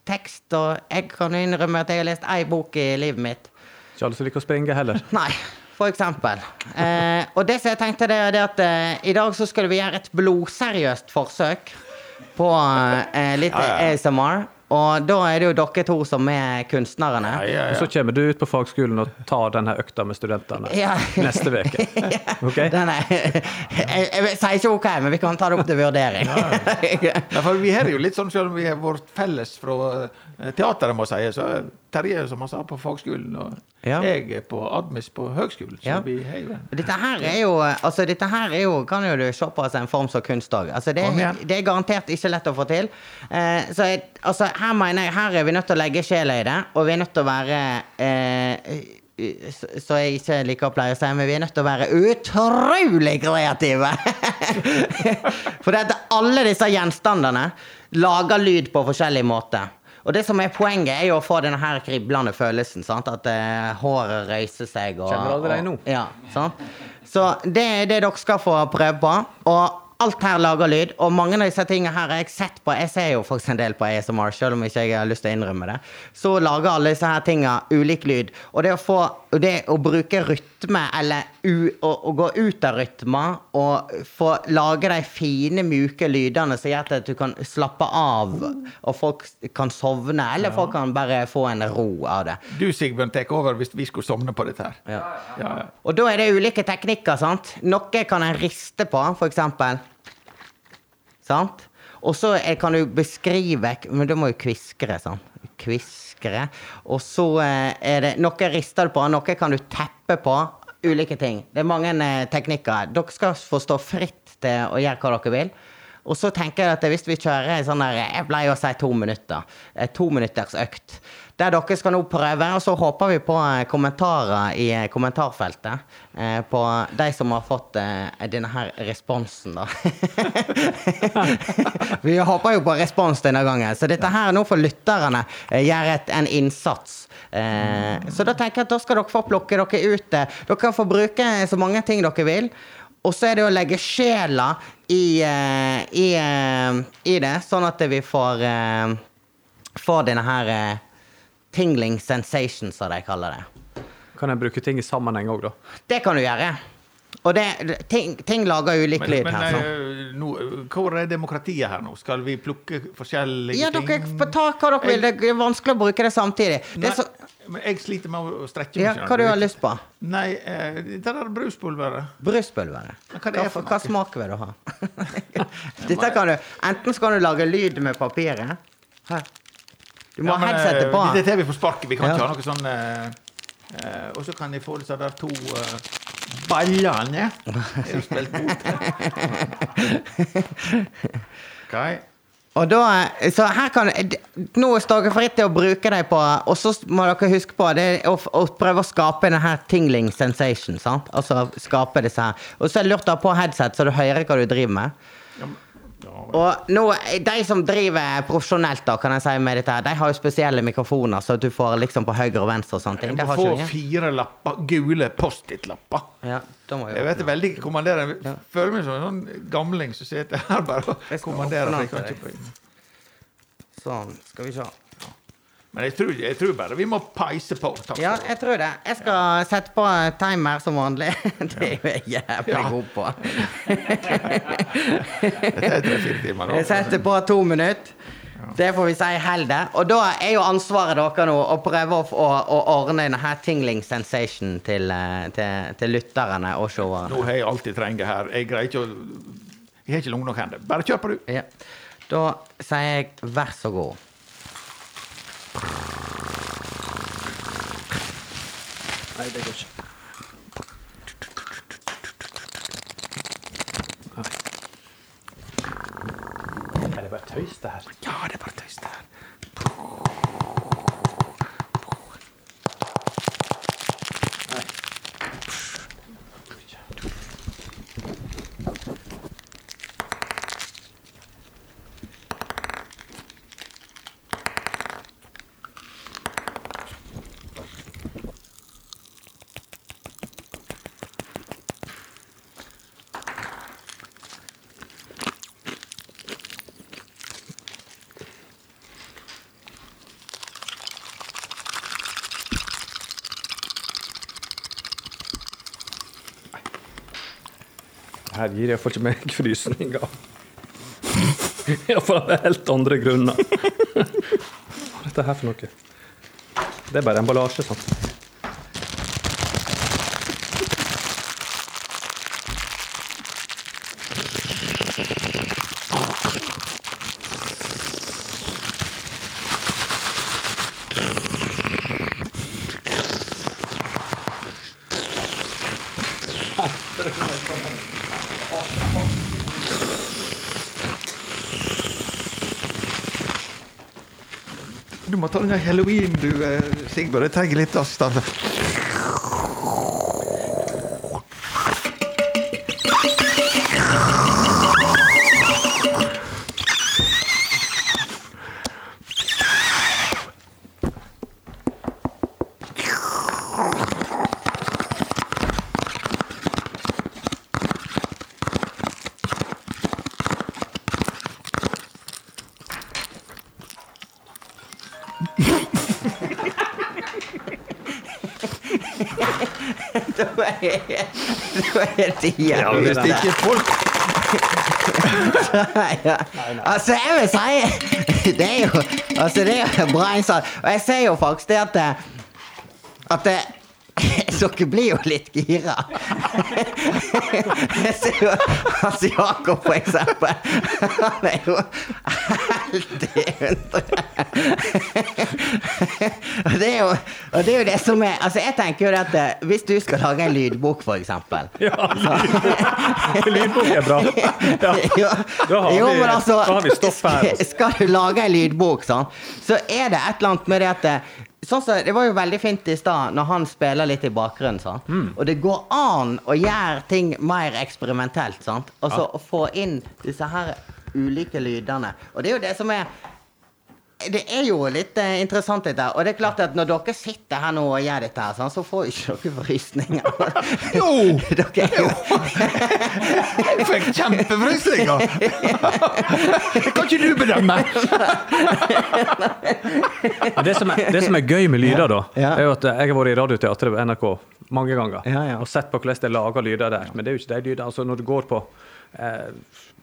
tekst, og jeg kan innrømme at jeg har lest ei bok i livet mitt. Ikke alle som liker å springe heller. Nei, for eksempel. Eh, og det som jeg tenkte, det er at eh, i dag så skulle vi gjøre et blodseriøst forsøk på eh, litt ASMR. Og da er det jo dere to som er kunstnerne. Ja, ja, Og så kommer du ut på fagskolen og tar denne økta med studentene Ja. neste uke. Ok? Den er, jeg, jeg sier ikke OK, men vi kan ta det opp til vurdering. Ja, for vi har jo litt sånn, selv om vi har vårt felles fra eh, teateret, må jeg si, så Terje, som han sa, på fagskolen, og Ja. jeg er på Admis på høgskolen. Så Ja. vi Dette her er jo altså dette her er jo, kan jo du se på som en form som kunst òg. Altså det, det er garantert ikke lett å få til. Eh, så jeg, altså her mener jeg her er vi nødt til å legge sjela i det, og vi er nødt til å være eh, så så jeg ikke liker å pleie å si, men vi er nødt til å være utrolig kreative. For det at alle disse gjenstandene lager lyd på forskjellig måte. Og det som er poenget, er jo å få denne her kriblende følelsen. Sant? At eh, håret røyser seg. Og, Kjenner allerede nå? Ja, sant? Så det er det dere skal få prøve på. Og alt her lager lyd. Og mange av disse tingene her har jeg sett på. Jeg ser jo faktisk en del på ASMR, selv om ikke jeg har lyst til å innrømme det. Så lager alle disse her tingene ulik lyd. Og det å få det å bruke rytme, eller u, å, å gå ut av rytme, og få lage de fine, mjuke lydene som gjør at du kan slappe av, og folk kan sovne, eller folk kan bare få en ro av det. Du, Sigbjørn, tar over hvis vi skulle sovne på dette her. Ja. Ja, ja. Og da er det ulike teknikker, sant? Noe kan en riste på, for eksempel. Sant? Og så kan du beskrive Men da må du kviskre, sant? Kviskre. Og så eh, er det Noe rister du på, noe kan du teppe på. Ulike ting. Det er mange eh, teknikker. Dere skal få stå fritt til å gjøre hva dere vil. Og så tenker jeg at hvis vi kjører en sånn der Jeg pleier å si to minutter. eh, To minutters økt. Der dere skal nå prøve, og så håper vi på eh, kommentarer i eh, kommentarfeltet. eh, På de som har fått denne her responsen, da. vi håper jo på respons denne gangen. Så dette her nå får lytterne gjøre en innsats. Så da tenker jeg at da skal dere få plukke dere ut. Dere kan få bruke så mange ting dere vil. Og så er det å legge sjela i, i, i det, sånn at vi får, får denne her tingling sensation, som de kaller det. Kan jeg bruke ting i sammenheng òg, da? Det kan du gjøre. Og det, ting, ting lager ulik lyd men her. sånn. eh, nå, hvor er demokratiet her nå? Skal vi plukke forskjellige Ja, ting? dere får ta hva dere vil. Det er vanskelig å bruke det samtidig. Det er så, men jeg sliter med å strekke ja, skjønner hva du har lyst på? Nei, eh, det der bruspulveret. Bruspulveret. Hva Hva, det er for hva smak vil du ha? Dette kan du Enten skal du lage lyd med papiret. Her. Du må Ja, ha headsetet eh, på. Dette er vi får sparket. Vi kan Ja. ikke ha noe sånn uh, Og så kan jeg få disse der to uh, ballene. Jeg har spilt mot. Ok. Og da, så her kan, nå står dere fritt til å bruke dem på Og så må dere huske på det å, å prøve å skape denne tingling sensation. sant? Altså skape disse her. Og så er det lurt å ha på headset, så du hører hva du driver med. Ja, men- Og nå, de som driver profesjonelt, da, kan jeg si med dette de har jo spesielle mikrofoner, så du får liksom på høyre og venstre og sånne ting. Du Det må få fire lapper, gule Post-It-lapper. Ja, da Jeg vet det veldig kommanderer. Jeg føler meg som en sånn gamling som sitter her bare og kommanderer. jeg. Sånn, skal vi se. Men jeg tror, jeg tror bare vi må peise på. Takk Ja, jeg tror det. Jeg skal sette på timer som vanlig. Det er jo jeg jævlig Ja. god på. Dette er tre-fire timer. Jeg setter på to minutter. Det får vi si heller. Og da er jo ansvaret dere nå å prøve å, å, å ordne denne tingling sensation til, eh, til, til lytterne og seerne. Nå har jeg alltid trengt her. Jeg greier ikke å Jeg har ikke lange nok hender. Bare kjør på, du. Ja. Da sier jeg vær så god. Nei, det går ikke. Er det bare tøys, det her? Ja, det er bare tøys, det her. Her gir iallfall ikke meg frysninger. Iallfall av helt andre grunner. Hva er dette her for noe? Det er bare emballasje, sant? Halloween, du, eh, Sigbjørn. Jeg trenger litt avstand. Da er Ja, Hvis det ikke folk ja. Altså, jeg vil si Det er jo Altså, det er jo bra innsats. Og jeg ser jo faktisk det at det, At det, dere blir jo litt gira. Jeg ser jo Hans Jakob, for eksempel. Han er jo helt i hundre. Det er jo og det er jo det som er Altså, jeg tenker jo at eh, hvis du skal lage en lydbok, for eksempel Ja, lydbok er bra. Ja. jo, Da har jo, vi- men altså, da har vi stoff her, altså. Skal du lage en lydbok, sånn, så er det et eller annet med det at det, Sånn som, Det var jo veldig fint i stad når han spiller litt i bakgrunnen. Sånn. Og det går an å gjøre ting mer eksperimentelt. Sant? Altså å få inn disse her ulike lydene. Og det er jo det som er det er jo litt eh, interessant, dette. Og det er klart at når dere sitter her nå og gjør dette, her, sånn, så får ikke dere frysninger. Jo! dere er jo Jeg fikk kjempefrysninger! Det kan ikke du bedømme! Men Det som, er, det som er gøy med lyder, da, Ja. er jo at jeg har vært i Radioteatret på NRK mange ganger Ja, ja. og sett på hvordan de lager lyder der. Men det er jo ikke de lydene. Altså, når du går på, eh,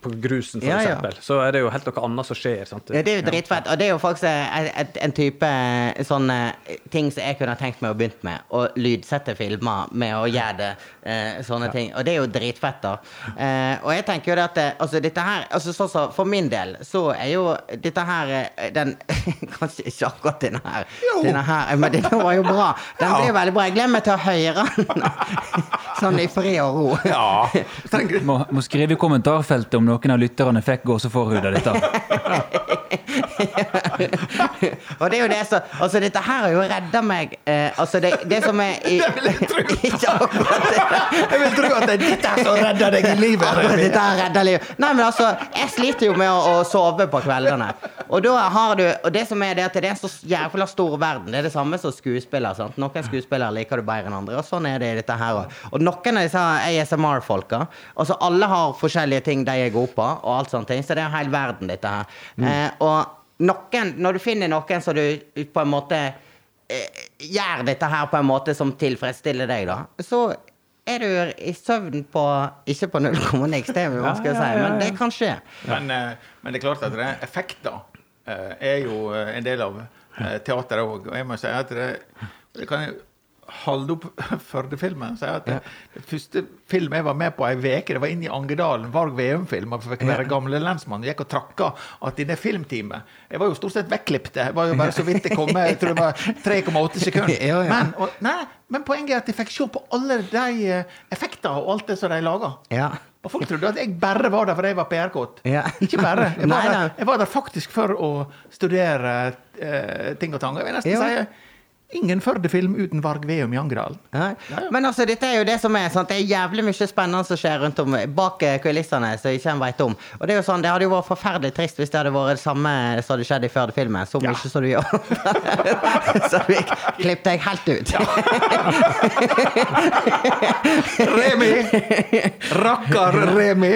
på grusen, for Ja, ja. eksempel, så er det jo helt noe annet som skjer. Sant? Ja, det er jo dritfett. Og det er jo faktisk en, en- en type sånne ting som jeg kunne tenkt meg å begynt med. Å lydsette filmer med å gjøre det, eh, sånne ting. Og det er jo dritfett, da. Eh, og jeg tenker jo det at altså dette her altså så, så, For min del så er jo dette her eh, den Kanskje ikke akkurat denne her. Denne her men denne var jo bra. Den ble jo veldig bra. Jeg gleder meg til å høre den sånn i fred og ro. Ja. Må, må skrive i kommentarfeltet om noen av lytterne fikk gåseforhud av dette. Og det er jo det som Altså, dette her har jo redda meg. Eh, altså, det, det som er i, det. Jeg vil tro at det er dette som redder deg i livet. Akkurat dette her redder livet. Nei, men altså, jeg sliter jo med å, å sove på kveldene. Og da har du Og det som er det at det er en så jævla stor verden. Det er det samme som skuespiller. sant? Noen skuespillere liker du bedre enn andre, og sånn er det i dette her òg. Og noen av disse ASMR-folka Altså, alle har forskjellige ting de er gode på, og alt sånne ting, så det er hele hel verden, dette her. Eh, og noen Når du finner noen som du på en måte eh, gjør dette her på en måte som tilfredsstiller deg, da, så er du i søvn på Ikke på null komma niks, det er vanskelig å si, men det kan skje. Men, eh, men det er klart at det er effekter eh, er jo eh, en del av eh, teateret òg. Og jeg må si at det, det kan jeg holde opp Førde-filmen. Si at det, det første filmen jeg var med på ei uke, det var inne i Angedalen. Varg Veum-film. Jeg Fikk være gamle lensmann. Gikk og trakka at i det filmteamet Jeg var jo stort sett vekklippet. Jeg var jo bare så vidt jeg kom med. Jeg tror det var 3,8 sekunder. Ja, ja. Men, og, nei, men poenget er at jeg fikk se på alle de effektene effekter og alt det som de laga. Ja. Og folk trodde at jeg bare var der fordi jeg var PR-kåt. Ja. Ikke bare. Jeg var, Nei, nei. der, jeg var der faktisk for å studere uh, ting og tang. Jeg vil nesten Ja. si ingen Førde-film uten Varg Veum i Angerdalen. Ja. Ja, ja. Men altså, dette er jo det som er sant? Det er jævlig mye spennende som skjer rundt om bak eh, kulissene som ikke en vet om. Og det er jo sånn, det hadde jo vært forferdelig trist hvis det hadde vært det samme som hadde skjedd i Førde-filmen. Så mye som du gjør. så vi klipp deg helt ut. Remi! Rakkar Remi.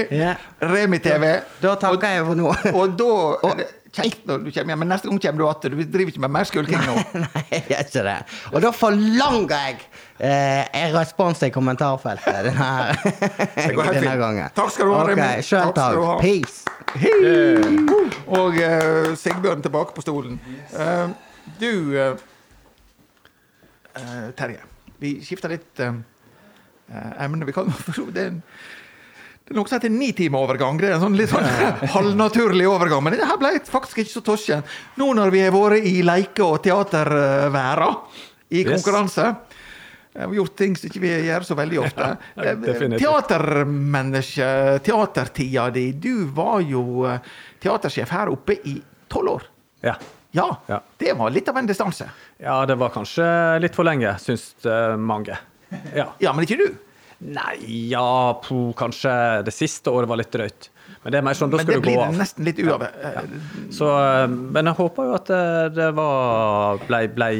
Remi-TV. Da takker jeg for nå. Og da kjekt når du kommer hjem, men neste gang kommer du igjen. Du driver ikke med mer skulking nå. Nei, jeg gjør ikke det. Og da forlanger jeg eh, en respons i kommentarfeltet denne, denne gangen. Takk skal du ha, Ok, Remi. Sjøl Takk takk. Peace. Hei! Og eh, Sigbjørn tilbake på stolen. Eh, du uh, eh, Terje, vi skifter litt uh, eh, emne. Vi kan, det, er en, det er noe som heter nitimeovergang. Det er en sånn litt sånn halvnaturlig overgang. Men det her ble faktisk ikke så tosken. Nå når vi har vært i leike- og teaterværa i konkurranse vi har gjort ting som ikke vi gjør så veldig ofte. Ja. Teatermenneske, teatertida di. Du var jo eh, teatersjef her oppe i tolv år. Ja. Ja, Ja. det var litt av en distanse. ja, det var kanskje litt for lenge, syns eh, mange. Ja. Ja, men ikke du. Nei, ja, po, kanskje det siste året var litt drøyt. Men det er mer sånn, da skal du gå blir nesten litt uave. Så, eh, men jeg håper jo at det, det var blei ble,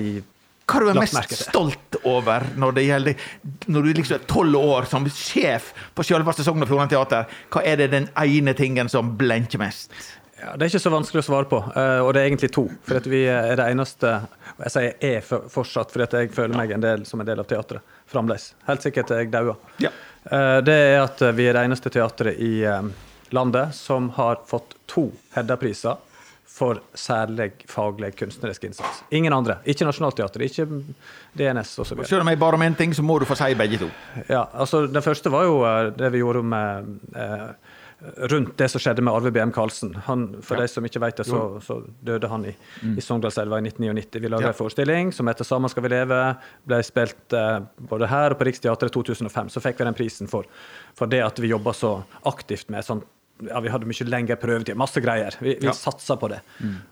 Hva er du er mest stolt over når det gjelder Når du liksom er tolv år som sjef på selveste Sogn og Fjordane Teater, hva er det den ene tingen som blenker mest? Ja, Det er ikke så vanskelig å svare på, eh, og det er egentlig to. For vi er det eneste Jeg sier er fortsatt, fordi jeg føler meg en del, som en del av teatret fremdeles. Helt sikkert er jeg dauer. Ja. Eh, Det er at vi er det eneste teatret i eh, landet som har fått to Hedda-priser for særlig faglig kunstnerisk innsats. Ingen andre. Ikke Nationaltheatret, ikke DNS osv. Selv om jeg bare én ting, så må du få si begge to. Ja, altså Den første var jo det vi gjorde med eh, rundt det som skjedde med Arve BM Karlsen. Han, for de som ikke vet det, så, så døde han i, i Sogndalselva i 1999. Vi lagde Ja. en forestilling som heter 'Sammen skal vi leve'. Ble spilt eh, både her og på Riksteatret i 2005. Så fikk vi den prisen for, for det at vi jobba så aktivt med sånn ja, Vi hadde mye lengre prøvetid, masse greier. Vi, vi Ja. satsa på det.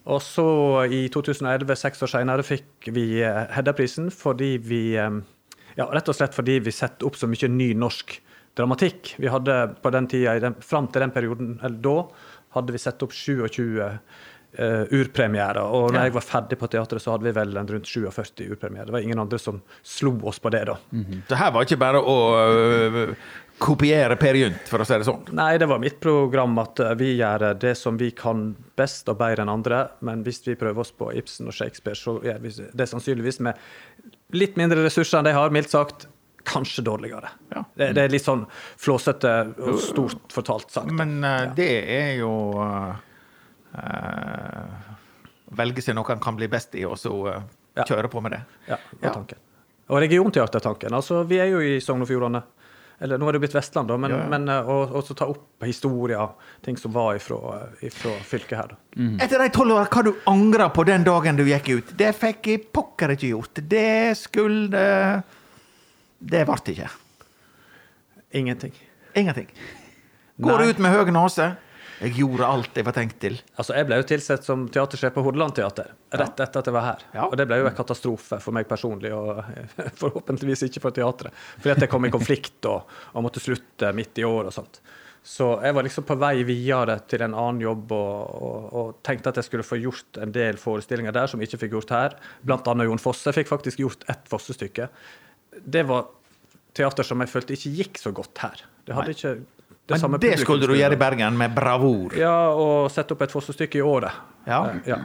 Og så i 2011, seks år senere, fikk vi eh, Hedda-prisen fordi vi eh, ja, rett og slett fordi vi setter opp så mye ny norsk dramatikk. Vi hadde på den tida, den, fram til den perioden, eller da, hadde vi sett opp 27 uh, urpremierer. Og når Ja. jeg var ferdig på teatret, så hadde vi vel en rundt 47 urpremierer. Det var ingen andre som slo oss på det da. Så her var ikke bare å uh, kopiere Per Gynt, for å si det sånn. Nei, det var mitt program at eh, vi gjør det som vi kan best og bedre enn andre. Men hvis vi prøver oss på Ibsen og Shakespeare, så gjør vi det sannsynligvis med litt mindre ressurser enn de har, mildt sagt. Kanskje dårligere. Ja. Det, det er litt sånn flåsete og stort fortalt sagt. Men øh, det er jo uh, uh, Velge seg noe han kan bli best i, og så Ja. kjøre på med det. Ja, det var Ja. tanken. Og regionteatertanken. Altså, vi er jo i Sogn og Fjordane. Eller nå er det blitt Vestland, da, men, Ja, ja. men og, og ta opp historier, ting som var ifra, ifra fylket her. da. Etter de tolv åra, hva du angrer på den dagen du gikk ut? Det fikk jeg pokker ikke gjort. Det skulle Det ble ikke. Ingenting. Ingenting. Går Nei. ut med høy nese. Jeg gjorde alt jeg var tenkt til. Altså, Jeg ble jo tilsett som teatersjef på Hordaland Teater rett etter at jeg var her. Ja. Og det ble jo en katastrofe for meg personlig, og forhåpentligvis ikke for teatret. Fordi at jeg kom i konflikt og, og måtte slutte midt i år og sånt. Så jeg var liksom på vei videre til en annen jobb og, og, og tenkte at jeg skulle få gjort en del forestillinger der som jeg ikke fikk gjort her. Blant annet Jon Fosse. Jeg fikk faktisk gjort ett Fosse-stykke. Det var teater som jeg følte ikke gikk så godt her. Det hadde ikke det Men det skulle du gjøre i. Bergen med bravur. Ja, og sette opp et Fosse-stykke i året. Ja. Eh, ja.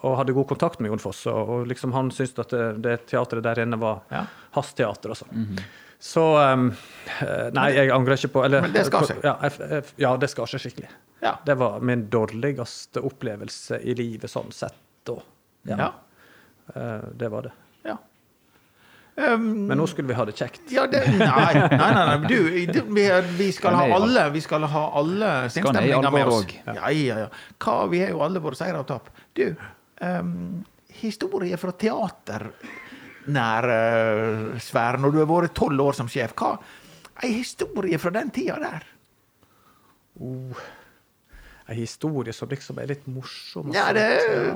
Og hadde god kontakt med Jon Foss. Og, liksom han syntes at det, det teatret der inne var Ja. hans teater og sånn. Så um, Nei, jeg angrer ikke på eller, Men det skar seg. Ja, ja, det skal seg skikkelig. Ja. Det var min dårligste opplevelse i livet sånn sett da. Ja. Eh, det var det. Um, Men nå skulle vi ha det kjekt. ja, det, nei, nei, nei, nei. Du, vi, vi skal ha alle Vi skal ha alle sinnsstemninger med oss. Ja, ja, ja. Hva, vi har jo alle våre seire og tap. Du, um, historie fra teater uh, når du har vært tolv år som sjef. Hva Ei historie fra den tida der? En historie som liksom er litt morsom. Ja, det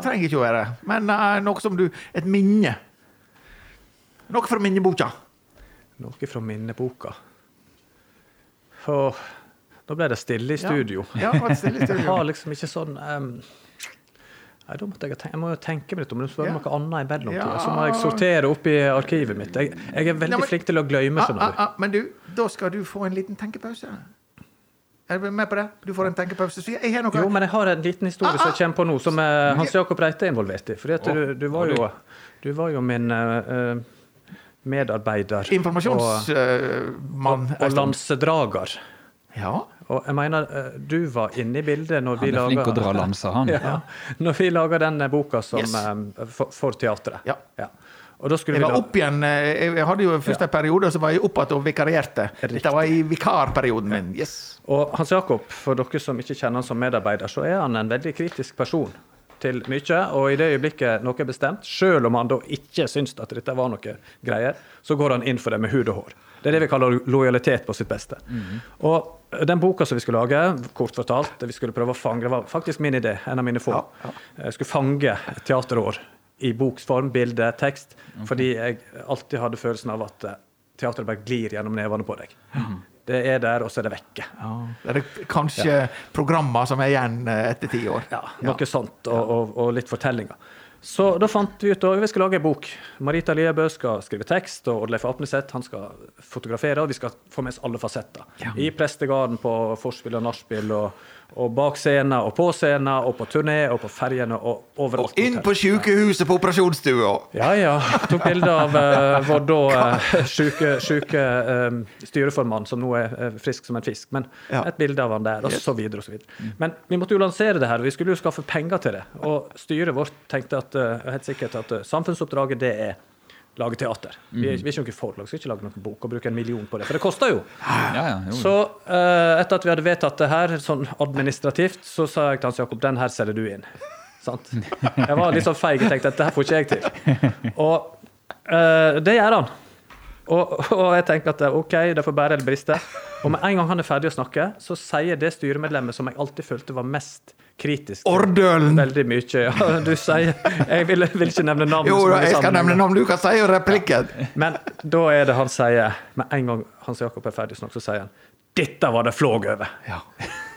trenger ikke å være. Men uh, noe som du Et minne. Noe fra minneboka. Noe fra minneboka. Åh, nå ble det stille i studio. Ja, det var stille i Jeg studio. har liksom ikke sånn um, Nei, da måtte jeg, tenke, jeg må jo tenke meg litt om det. spør Ja. noe annet i mellomtida. Ja. Så må jeg sortere opp i arkivet mitt. Jeg, jeg er veldig Ja, men- flink til å glemme, Ah, ah, ah, men du, da skal du få en liten tenkepause. Er du med på det? Du får en tenkepause. Så jeg har noe Jo, men jeg har en liten historie som jeg kommer på nå, som eh, Hans Jakob Reite er involvert i. At du, du, var jo, du var jo min eh, eh, medarbeider. Og, og, og lansedrager. Ja. Og jeg mener, eh, du var inne i bildet når vi Han er flink laga å dra lanser, han. Ja, når vi laga den boka som, Yes. eh, for, for teatret. Ja. Og da Jeg var opp igjen eh, Jeg hadde jo først en periode, og så var jeg opp igjen og vikarierte. Dette var i vikarperioden min. Yes. Og Hans Jakob, for dere som ikke kjenner han som medarbeider, så er han en veldig kritisk person til mye. Og i det øyeblikket noe er bestemt, selv om han da ikke syns at dette var noe greier, så går han inn for det med hud og hår. Det er det vi kaller lojalitet på sitt beste. Og den boka som vi skulle lage, kort fortalt, det vi skulle prøve å fange, det var faktisk min idé, en av mine få. Jeg skulle fange teaterår i boksform, bilde, tekst, fordi jeg alltid hadde følelsen av at eh, teateret bare glir gjennom nevene på deg. Det er der, og så er det vekke. Det er kanskje programmer som er igjen eh, etter ti år. Ja, noe sånt, og, og, og litt fortellinger. Så da fant vi ut at vi skal lage en bok. Marita Liebø skal skrive tekst, og Oddleif Apneseth han skal fotografere, og vi skal få med oss alle fasetter. I prestegarden, på forspill og nachspiel, og, og bak scenen, og på scenen, og på turné, og på ferjene, og overalt. Og inn på sykehuset på operasjonsstua! Ja, ja. Tok bilde av uh, vår da uh, syke, syke eh, styreformann, som nå er uh, frisk som en fisk. Men Ja. et bilde av han der, og så videre og så videre. Men vi måtte jo lansere det her, og vi skulle jo skaffe penger til det. Og styret vårt tenkte at, helt sikkert at samfunnsoppdraget det er lage teater. Vi er, vi er ikke noe forlag, skal ikke lage noen bok og bruke en million på det, for det koster jo. Ja, ja, jo. Så uh, etter at vi hadde vedtatt det her, sånn administrativt, så sa jeg til Hans Jakob, den her selger du inn. Sant? Jeg var litt sånn feig og tenkte at det her får ikke jeg til. Og uh, det gjør han. Og, og jeg tenker at OK, det får bære eller briste. Og med en gang han er ferdig å snakke, så sier det styremedlemmet som jeg alltid følte var mest kritisk Ordølen! Veldig mye. Ja, du sier Jeg vil, vil ikke nevne navn. Jo da, jeg skal nevne navn. Du kan si replikken. Men da er det han sier Med en gang Hans Jakob er ferdig snakket, så sier han Dette var det flåg over. Ja.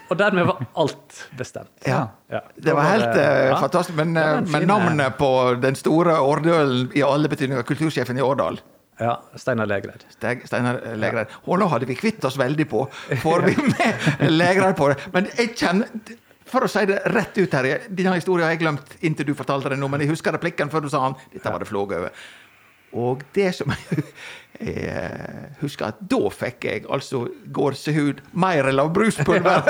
Og dermed var alt bestemt. Ja. Ja. Det var helt eh, Ja. fantastisk. Men, Det var eh, men navnet på den store Ordølen i alle betydninger, kultursjefen i Årdal Ja, Steinar Legreid. Steinar Legreid. Og nå hadde vi kvitt oss veldig på. Får vi med Legreid på det? Men jeg kjenner For å si det rett ut her, denne historien har jeg glemt inntil du fortalte den nå, men jeg husker replikken før du sa han. Dette var det flåg over. Og det som jeg eh, husker, at da fikk jeg altså gåsehud mer enn lavbruspulver.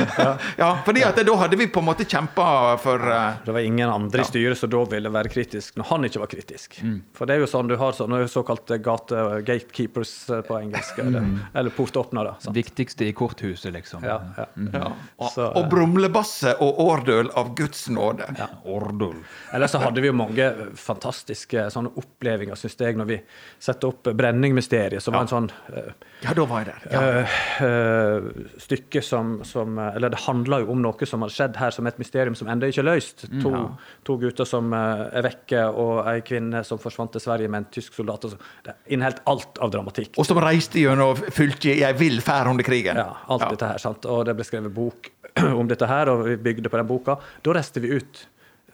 ja, fordi at da hadde vi på en måte kjempa for uh, Det var ingen andre i styret som da ville være kritisk når han ikke var kritisk. For det er jo sånn du har sånne såkalte gate gatekeepers eh, på engelsk, eller, eller portåpnere. sant? Viktigste i korthuset, liksom. Ja, ja. ja, og, Så, og brumlebasse og årdøl av Guds nåde. Ja. Årdøl. Eller så hadde vi jo mange fantastiske sånne opplevelser, syns jeg, når vi setter opp Brenningmysteriet, som var en sånn uh, Ja, da var jeg der. Ja. Uh, uh, stykke som, som Eller det handla jo om noe som har skjedd her, som et mysterium som ennå ikke er løst. To, to gutter som er vekke, og ei kvinne som forsvant til Sverige med en tysk soldat. og så- Det inneholdt alt av dramatikk. Og som reiste gjennom fylket i ei vill ferd under krigen. Ja, alt dette her, sant? Og det ble skrevet bok om dette her, og vi bygde på den boka. Da reiste vi ut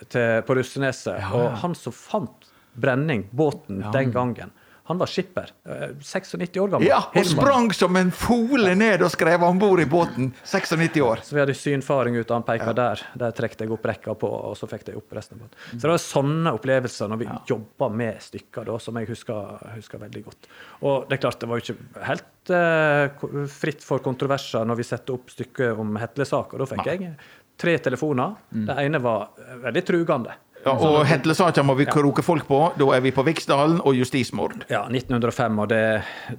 til, på Russeneset, og han som fant Brenning, båten, den gangen, Han var skipper. eh, 96 år gammel. Ja, og sprang som en fole ned og skrev om bord i båten. 96 år. Så vi hadde synfaring ut, og han peka der. Der trekte jeg opp rekka på, og så fikk jeg opp resten av båten. Så det var sånne opplevelser når vi jobba med stykker, da, som jeg husker, husker veldig godt. Og det er klart, det var jo ikke helt uh, fritt for kontroverser når vi satte opp stykket om Hetle-saka. Da fikk jeg tre telefoner. Det ene var eh, veldig trugende. Ja, og Hetlesaka må vi kroke folk på. Da er vi på Viksdalen og justismord. Ja, 1905, og det,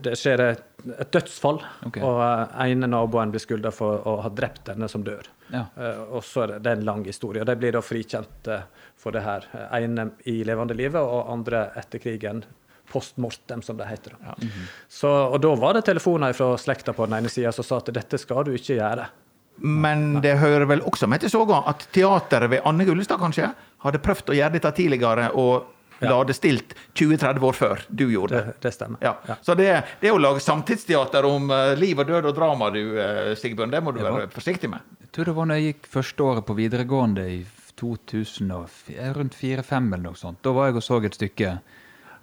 det skjer et, dødsfall. Okay. Og eh, ene naboen blir skylda for å ha drept denne som dør. Ja. Eh, og så er det, det er en lang historie. og De blir da frikjent eh, for det her. Ene i levende livet, og andre etter krigen. Post mortem, som det heter. da. så, og da var det telefoner fra slekta på den ene sida som sa at dette skal du ikke gjøre. Men det hører vel også med til soga at teateret ved Anne Gullestad kanskje hadde prøvd å gjøre dette tidligere og la det stilt 20-30 år før du gjorde Det, det. det stemmer. Ja. Så det, det å lage samtidsteater om eh, liv og død og drama, du, eh, Sigbjørn, det må du være forsiktig med. Jeg tror det var når jeg gikk første året på videregående i 2004, rundt 4-5 eller noe sånt. Da var jeg og så et stykke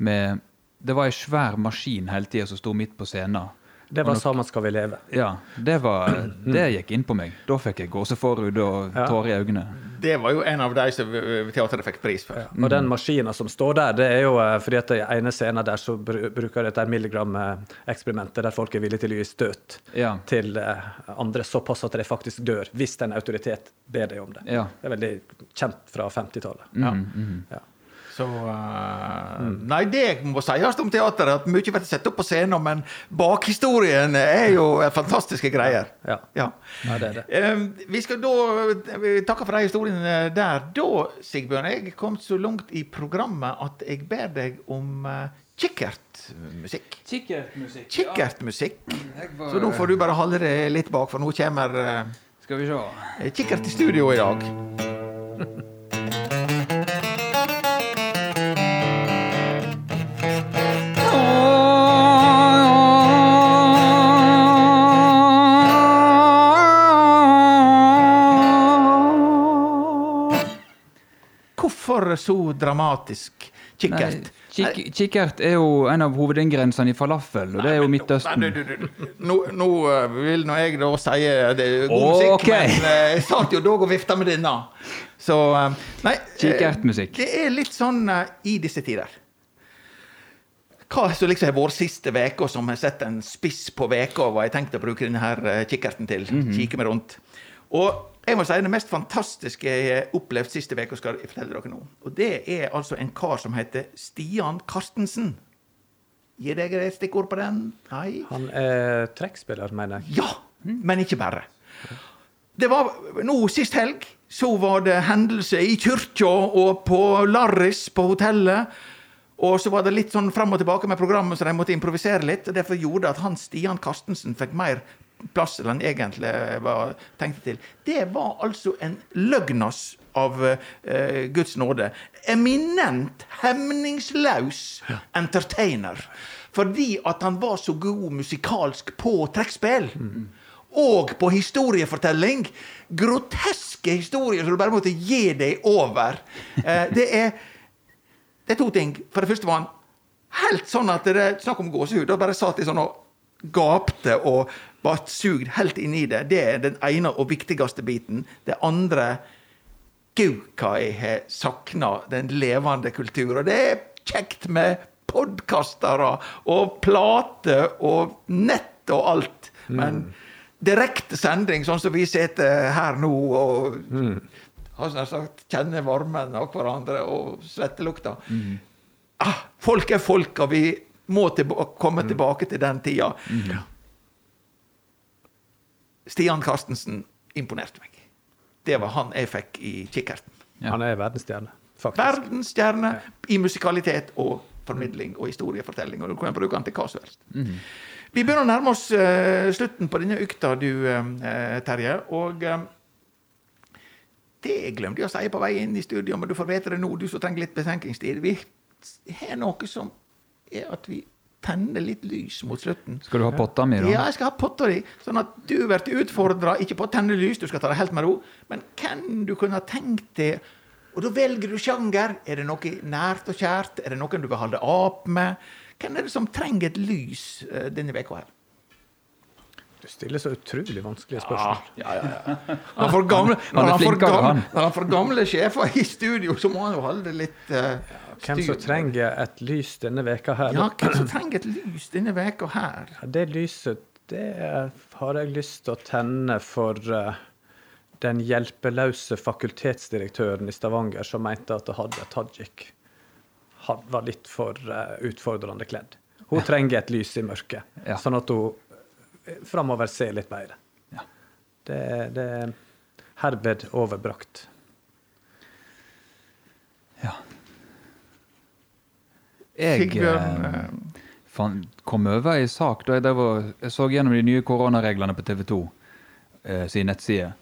med Det var ei svær maskin hele tida som sto midt på scenen. Det var 'Sammen skal vi leve'. Ja, det, var, det gikk inn på meg. Da fikk jeg gåseforhud og Ja. tårer i øynene. Det var jo en av de som teateret fikk pris for. Og den maskina som står der, det er jo eh, fordi at i ene scenen der så bruker de dette milligram-eksperimentet der folk er villige til å gi støt Ja. til eh, andre såpass at de faktisk dør, hvis en autoritet ber dem om det. Ja. Det er veldig kjent fra 50-tallet. Ja. Ja. Så eh, Nei, det må sies om teateret, at mye blir satt opp på scenen, men bakhistorien er jo fantastiske greier. Ja. Ja. Ja, det er det. Eh, vi skal da vi takker for de historiene der. Da, Sigbjørn, jeg kom så langt i programmet at jeg ber deg om uh, kikkertmusikk. Kikkertmusikk. Kikkertmusikk. Så nå får du bare holde det litt bak, for nå kommer uh, Skal vi se. kikkert i studio i dag. Hvorfor så dramatisk kikkert? Nei, kik kikkert er jo en av hovedingrediensene i falafel, og det er jo Midtøsten. Nei, du, du, du. Nå, nå eh, vil nå jeg da si eh, det er god musikk, okay. men eh, jeg satt jo dog og vifta med denne. Så Nei. Kikkertmusikk. Det er litt sånn i disse tider. Hva som liksom har vært siste uka, som har sett en spiss på uka, hva jeg tenkte å bruke denne her kikkerten til. Kikke meg rundt. Og jeg må si det mest fantastiske jeg har opplevd siste uke, skal jeg fortelle dere nå. Og det er altså en kar som heter Stian Karstensen. Gir deg et stikkord på den? Nei? Han er trekkspiller, mener jeg. Ja, men ikke bare. Det var nå Sist helg så var det hendelse i kyrkja og på Larris på hotellet. Og så var det litt sånn fram og tilbake med programmet, så de måtte improvisere litt. og Derfor gjorde at han Stian Karstensen fikk mer plass han egentlig var tenkt til. Det var altså en løgnas av uh, Guds nåde. Eminent, hemningsløs entertainer. Fordi at han var så god musikalsk på trekkspill. Og på historiefortelling. Groteske historier som du bare måtte gi deg over. Uh, det er det er to ting. For det første var han helt sånn at det er snakk om gåsehud. Da bare satt de sånn og gapte og var sugd helt inn i det. Det er den ene og viktigste biten. Det andre Gud, hva jeg har savna den levende kultur. Og det er kjekt med podkaster og plater og nett og alt. Men direkte sending, sånn som vi sitter her nå og har sånn sagt, kjenner varmen av hverandre og svettelukta. Ah, folk er folk, og vi må tilba komme tilbake til den tida. Stian Karstensen imponerte meg. Det var han jeg fikk i kikkerten. Ja. Han er verdensstjerne, faktisk. Verdensstjerne i musikalitet og formidling og historiefortelling. Og du kan bruke han til hva som helst. Vi begynner å nærme oss uh, slutten på denne økta, du, uh, Terje. Og eh, det glemte jeg å si på vei inn i studio, men du får vite det nå, du som trenger litt betenkningstid. Vi har noe som er at vi tenner litt lys mot slutten. Skal du ha potta mi, da? Ja, jeg skal ha potta di, sånn at du blir utfordra ikke på å tenne lys, du skal ta det helt med ro, men hvem du kunne ha tenkt deg Og da velger du sjanger. Er det noe nært og kjært? Er det noen du vil holde ap med? Hvem er det som trenger et lys eh, denne veka her? Du stiller så utrolig vanskelige spørsmål. Ja, ja, ja. Han får gamle, Han når, han får gamle, han. gamle sjefer i studio, så må han jo holde det litt eh, Hvem som trenger et lys denne veka her? Ja, hvem som trenger et lys denne veka her? Det lyset, det har jeg lyst til å tenne for eh, den hjelpeløse fakultetsdirektøren i Stavanger som mente at Hadia Tajik var litt for eh, utfordrende kledd. Hun trenger et lys i mørket, Ja. sånn at hun eh, framover ser litt bedre. Ja. Det, det er herved overbrakt. Ja. Jeg eh, eh, fan, kom over ei sak da jeg, og- jeg så gjennom de nye koronareglene på TV 2 eh, sin nettside.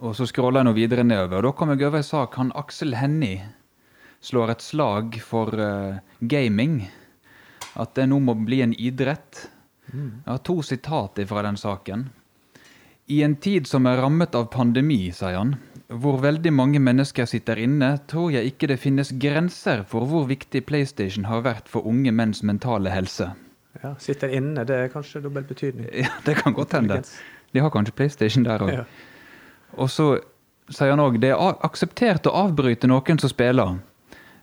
Og så scrolla jeg nå videre nedover, og da kom jeg over ei sak. Han Aksel Hennie slår et slag for eh, gaming. At det nå må bli en idrett. Jeg har to sitat fra den saken. I en tid som er rammet av pandemi, sier han, hvor veldig mange mennesker sitter inne, tror jeg ikke det finnes grenser for hvor viktig PlayStation har vært for unge menns mentale helse. Ja, sitter inne, det er kanskje dobbel betydning. Ja, det kan godt hende. De har kanskje PlayStation der òg. Ja. Og så sier han òg det er akseptert å avbryte noen som spiller,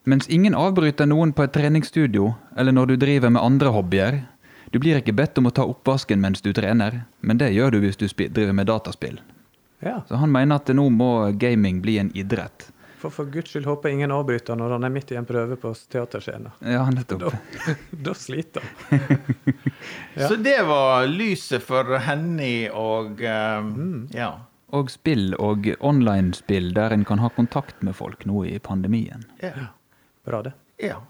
mens ingen avbryter noen på et treningsstudio eller når du driver med andre hobbyer. Du blir ikke bedt om å ta oppvasken mens du trener, men det gjør du hvis du driver med dataspill. Ja, Så han mener at nå må gaming bli en idrett. for for guds skyld håper jeg ingen avbryter når han er midt i en prøve på teaterscenen. Ja, nettopp. Da, da sliter han. Ja. Så det var lyset for Henny og um, Mm. Ja. Og spill og online-spill der en kan ha kontakt med folk nå i pandemien. ja. Bra, det. ja.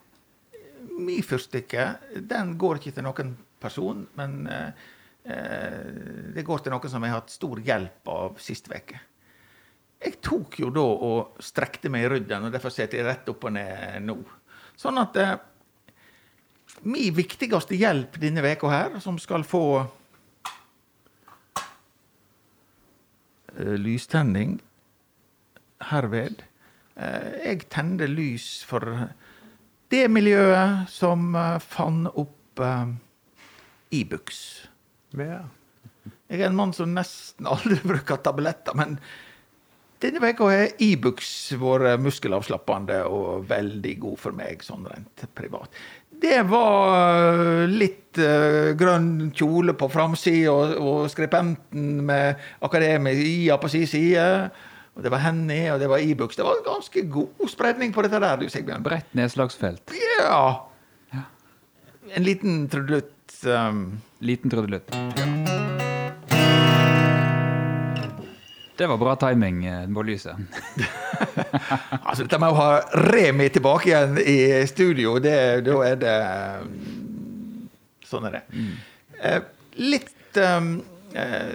Min fyrstikke, den går ikke til noen person, men eh, det går til noen som jeg har hatt stor hjelp av sist uke. Jeg tok jo da og strekte meg i ryggen, og derfor sitter jeg rett opp og ned nå. Sånn at eh, min viktigste hjelp denne veka her, som skal få eh, lystenning herved eh, Jeg tenner lys for det miljøet som eh, fant opp eh, e-books. Ja. Jeg er en mann som nesten aldri bruker tabletter, men denne uka har e-books vært muskelavslappende og veldig god for meg, sånn rent privat. Det var eh, litt uh, grønn kjole på framsida, og, og skripenten med akademia på si side. Og det var Henny, og det var e-books. Det var ganske god spredning på dette der, du, Sigbjørn. Bredt nedslagsfelt. Ja. En liten trudelutt. Um, Liten trudelutt. Det var bra timing eh, på lyset. Altså, dette med å ha Remi tilbake igjen i studio, det, da er det um, Sånn er det. Eh, litt um, eh,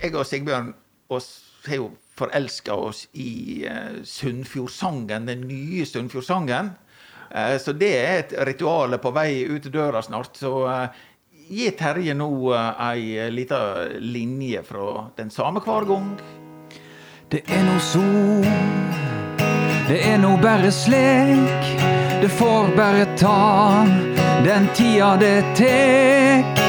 Jeg og Sigbjørn oss har jo forelska oss i eh, Sunnfjordsangen, den nye Sunnfjordsangen. Eh, så det er et ritual på vei ut døra snart. Så eh, gi Terje nå eh, ei lita linje fra den samme hver gang. Det er no sol, det er no bare slik. Det får bare ta den tida det tek.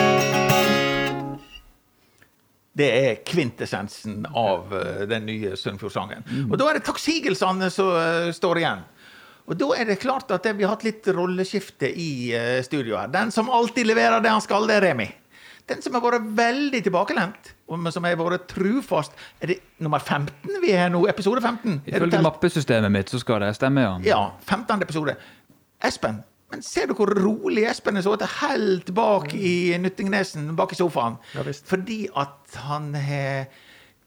Det er kvintessensen av eh, den nye Sunnfjordsangen. Og da er det takksigelsene som eh, står igjen. Og da er det klart at vi har hatt litt rolleskifte i eh, studio her. Den som alltid leverer det han skal, det er Remi. Den som har vært veldig tilbakelent, men som har vært trufast, er det nummer 15 vi er nå? Episode 15? Er du Ifølge mappesystemet mitt så skal det stemme, ja. Ja, 15. episode. Espen, men ser du hvor rolig Espen er sittet helt bak i Nyttingnesen, bak i sofaen? Ja, visst. Fordi at han har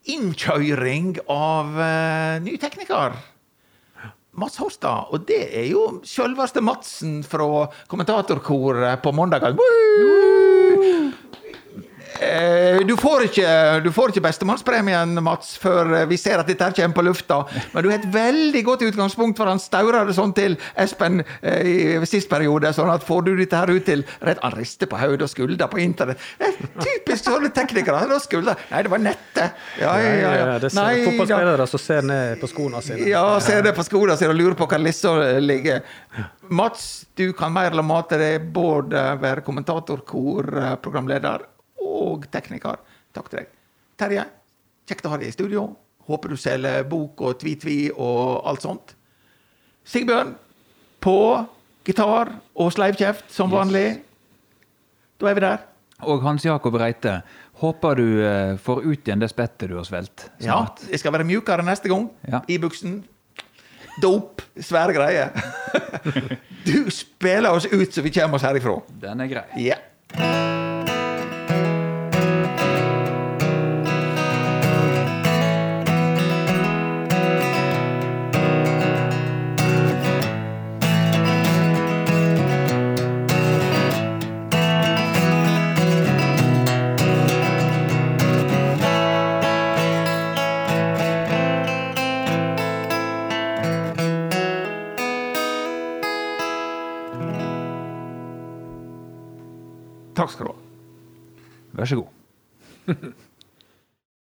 innkjøring av uh, ny tekniker. Mats Horstad. Og det er jo sjølveste Madsen fra kommentatorkoret på mandager. Eh, Du får ikke, du får ikke bestemannspremien, Mats, før eh, vi ser at dette her kommer på lufta. Men du har et veldig godt utgangspunkt, for han staura det sånn til Espen eh, i sist periode. sånn at får du dette her ut til rett, Han rister på hodet og skulder på internett. Det er typisk sånne teknikere. Da skulder. Nei, det var nettet. Ja, ja, ja. ja. Det er Nei, fotballspillere som ser ned på skoene sine. Ja, ser ned på skoene sine og lurer på hvor lissa ligger. Mats, du kan mer eller det både være kommentator, kor, programleder og tekniker. Takk til deg. Terje, kjekt å ha deg i studio. Håper du selger bok og tvi-tvi og alt sånt. Sigbjørn, på gitar og sleivkjeft som vanlig. Da er vi der. Og Hans Jakob Reite, håper du eh, får ut igjen det spettet du har svelget Ja, jeg skal være mjukere neste gang. Ja. I buksen. Dop. Svære greier. Du spiller oss ut så vi kommer oss herifra. Den er grei. Ja. Vær så god.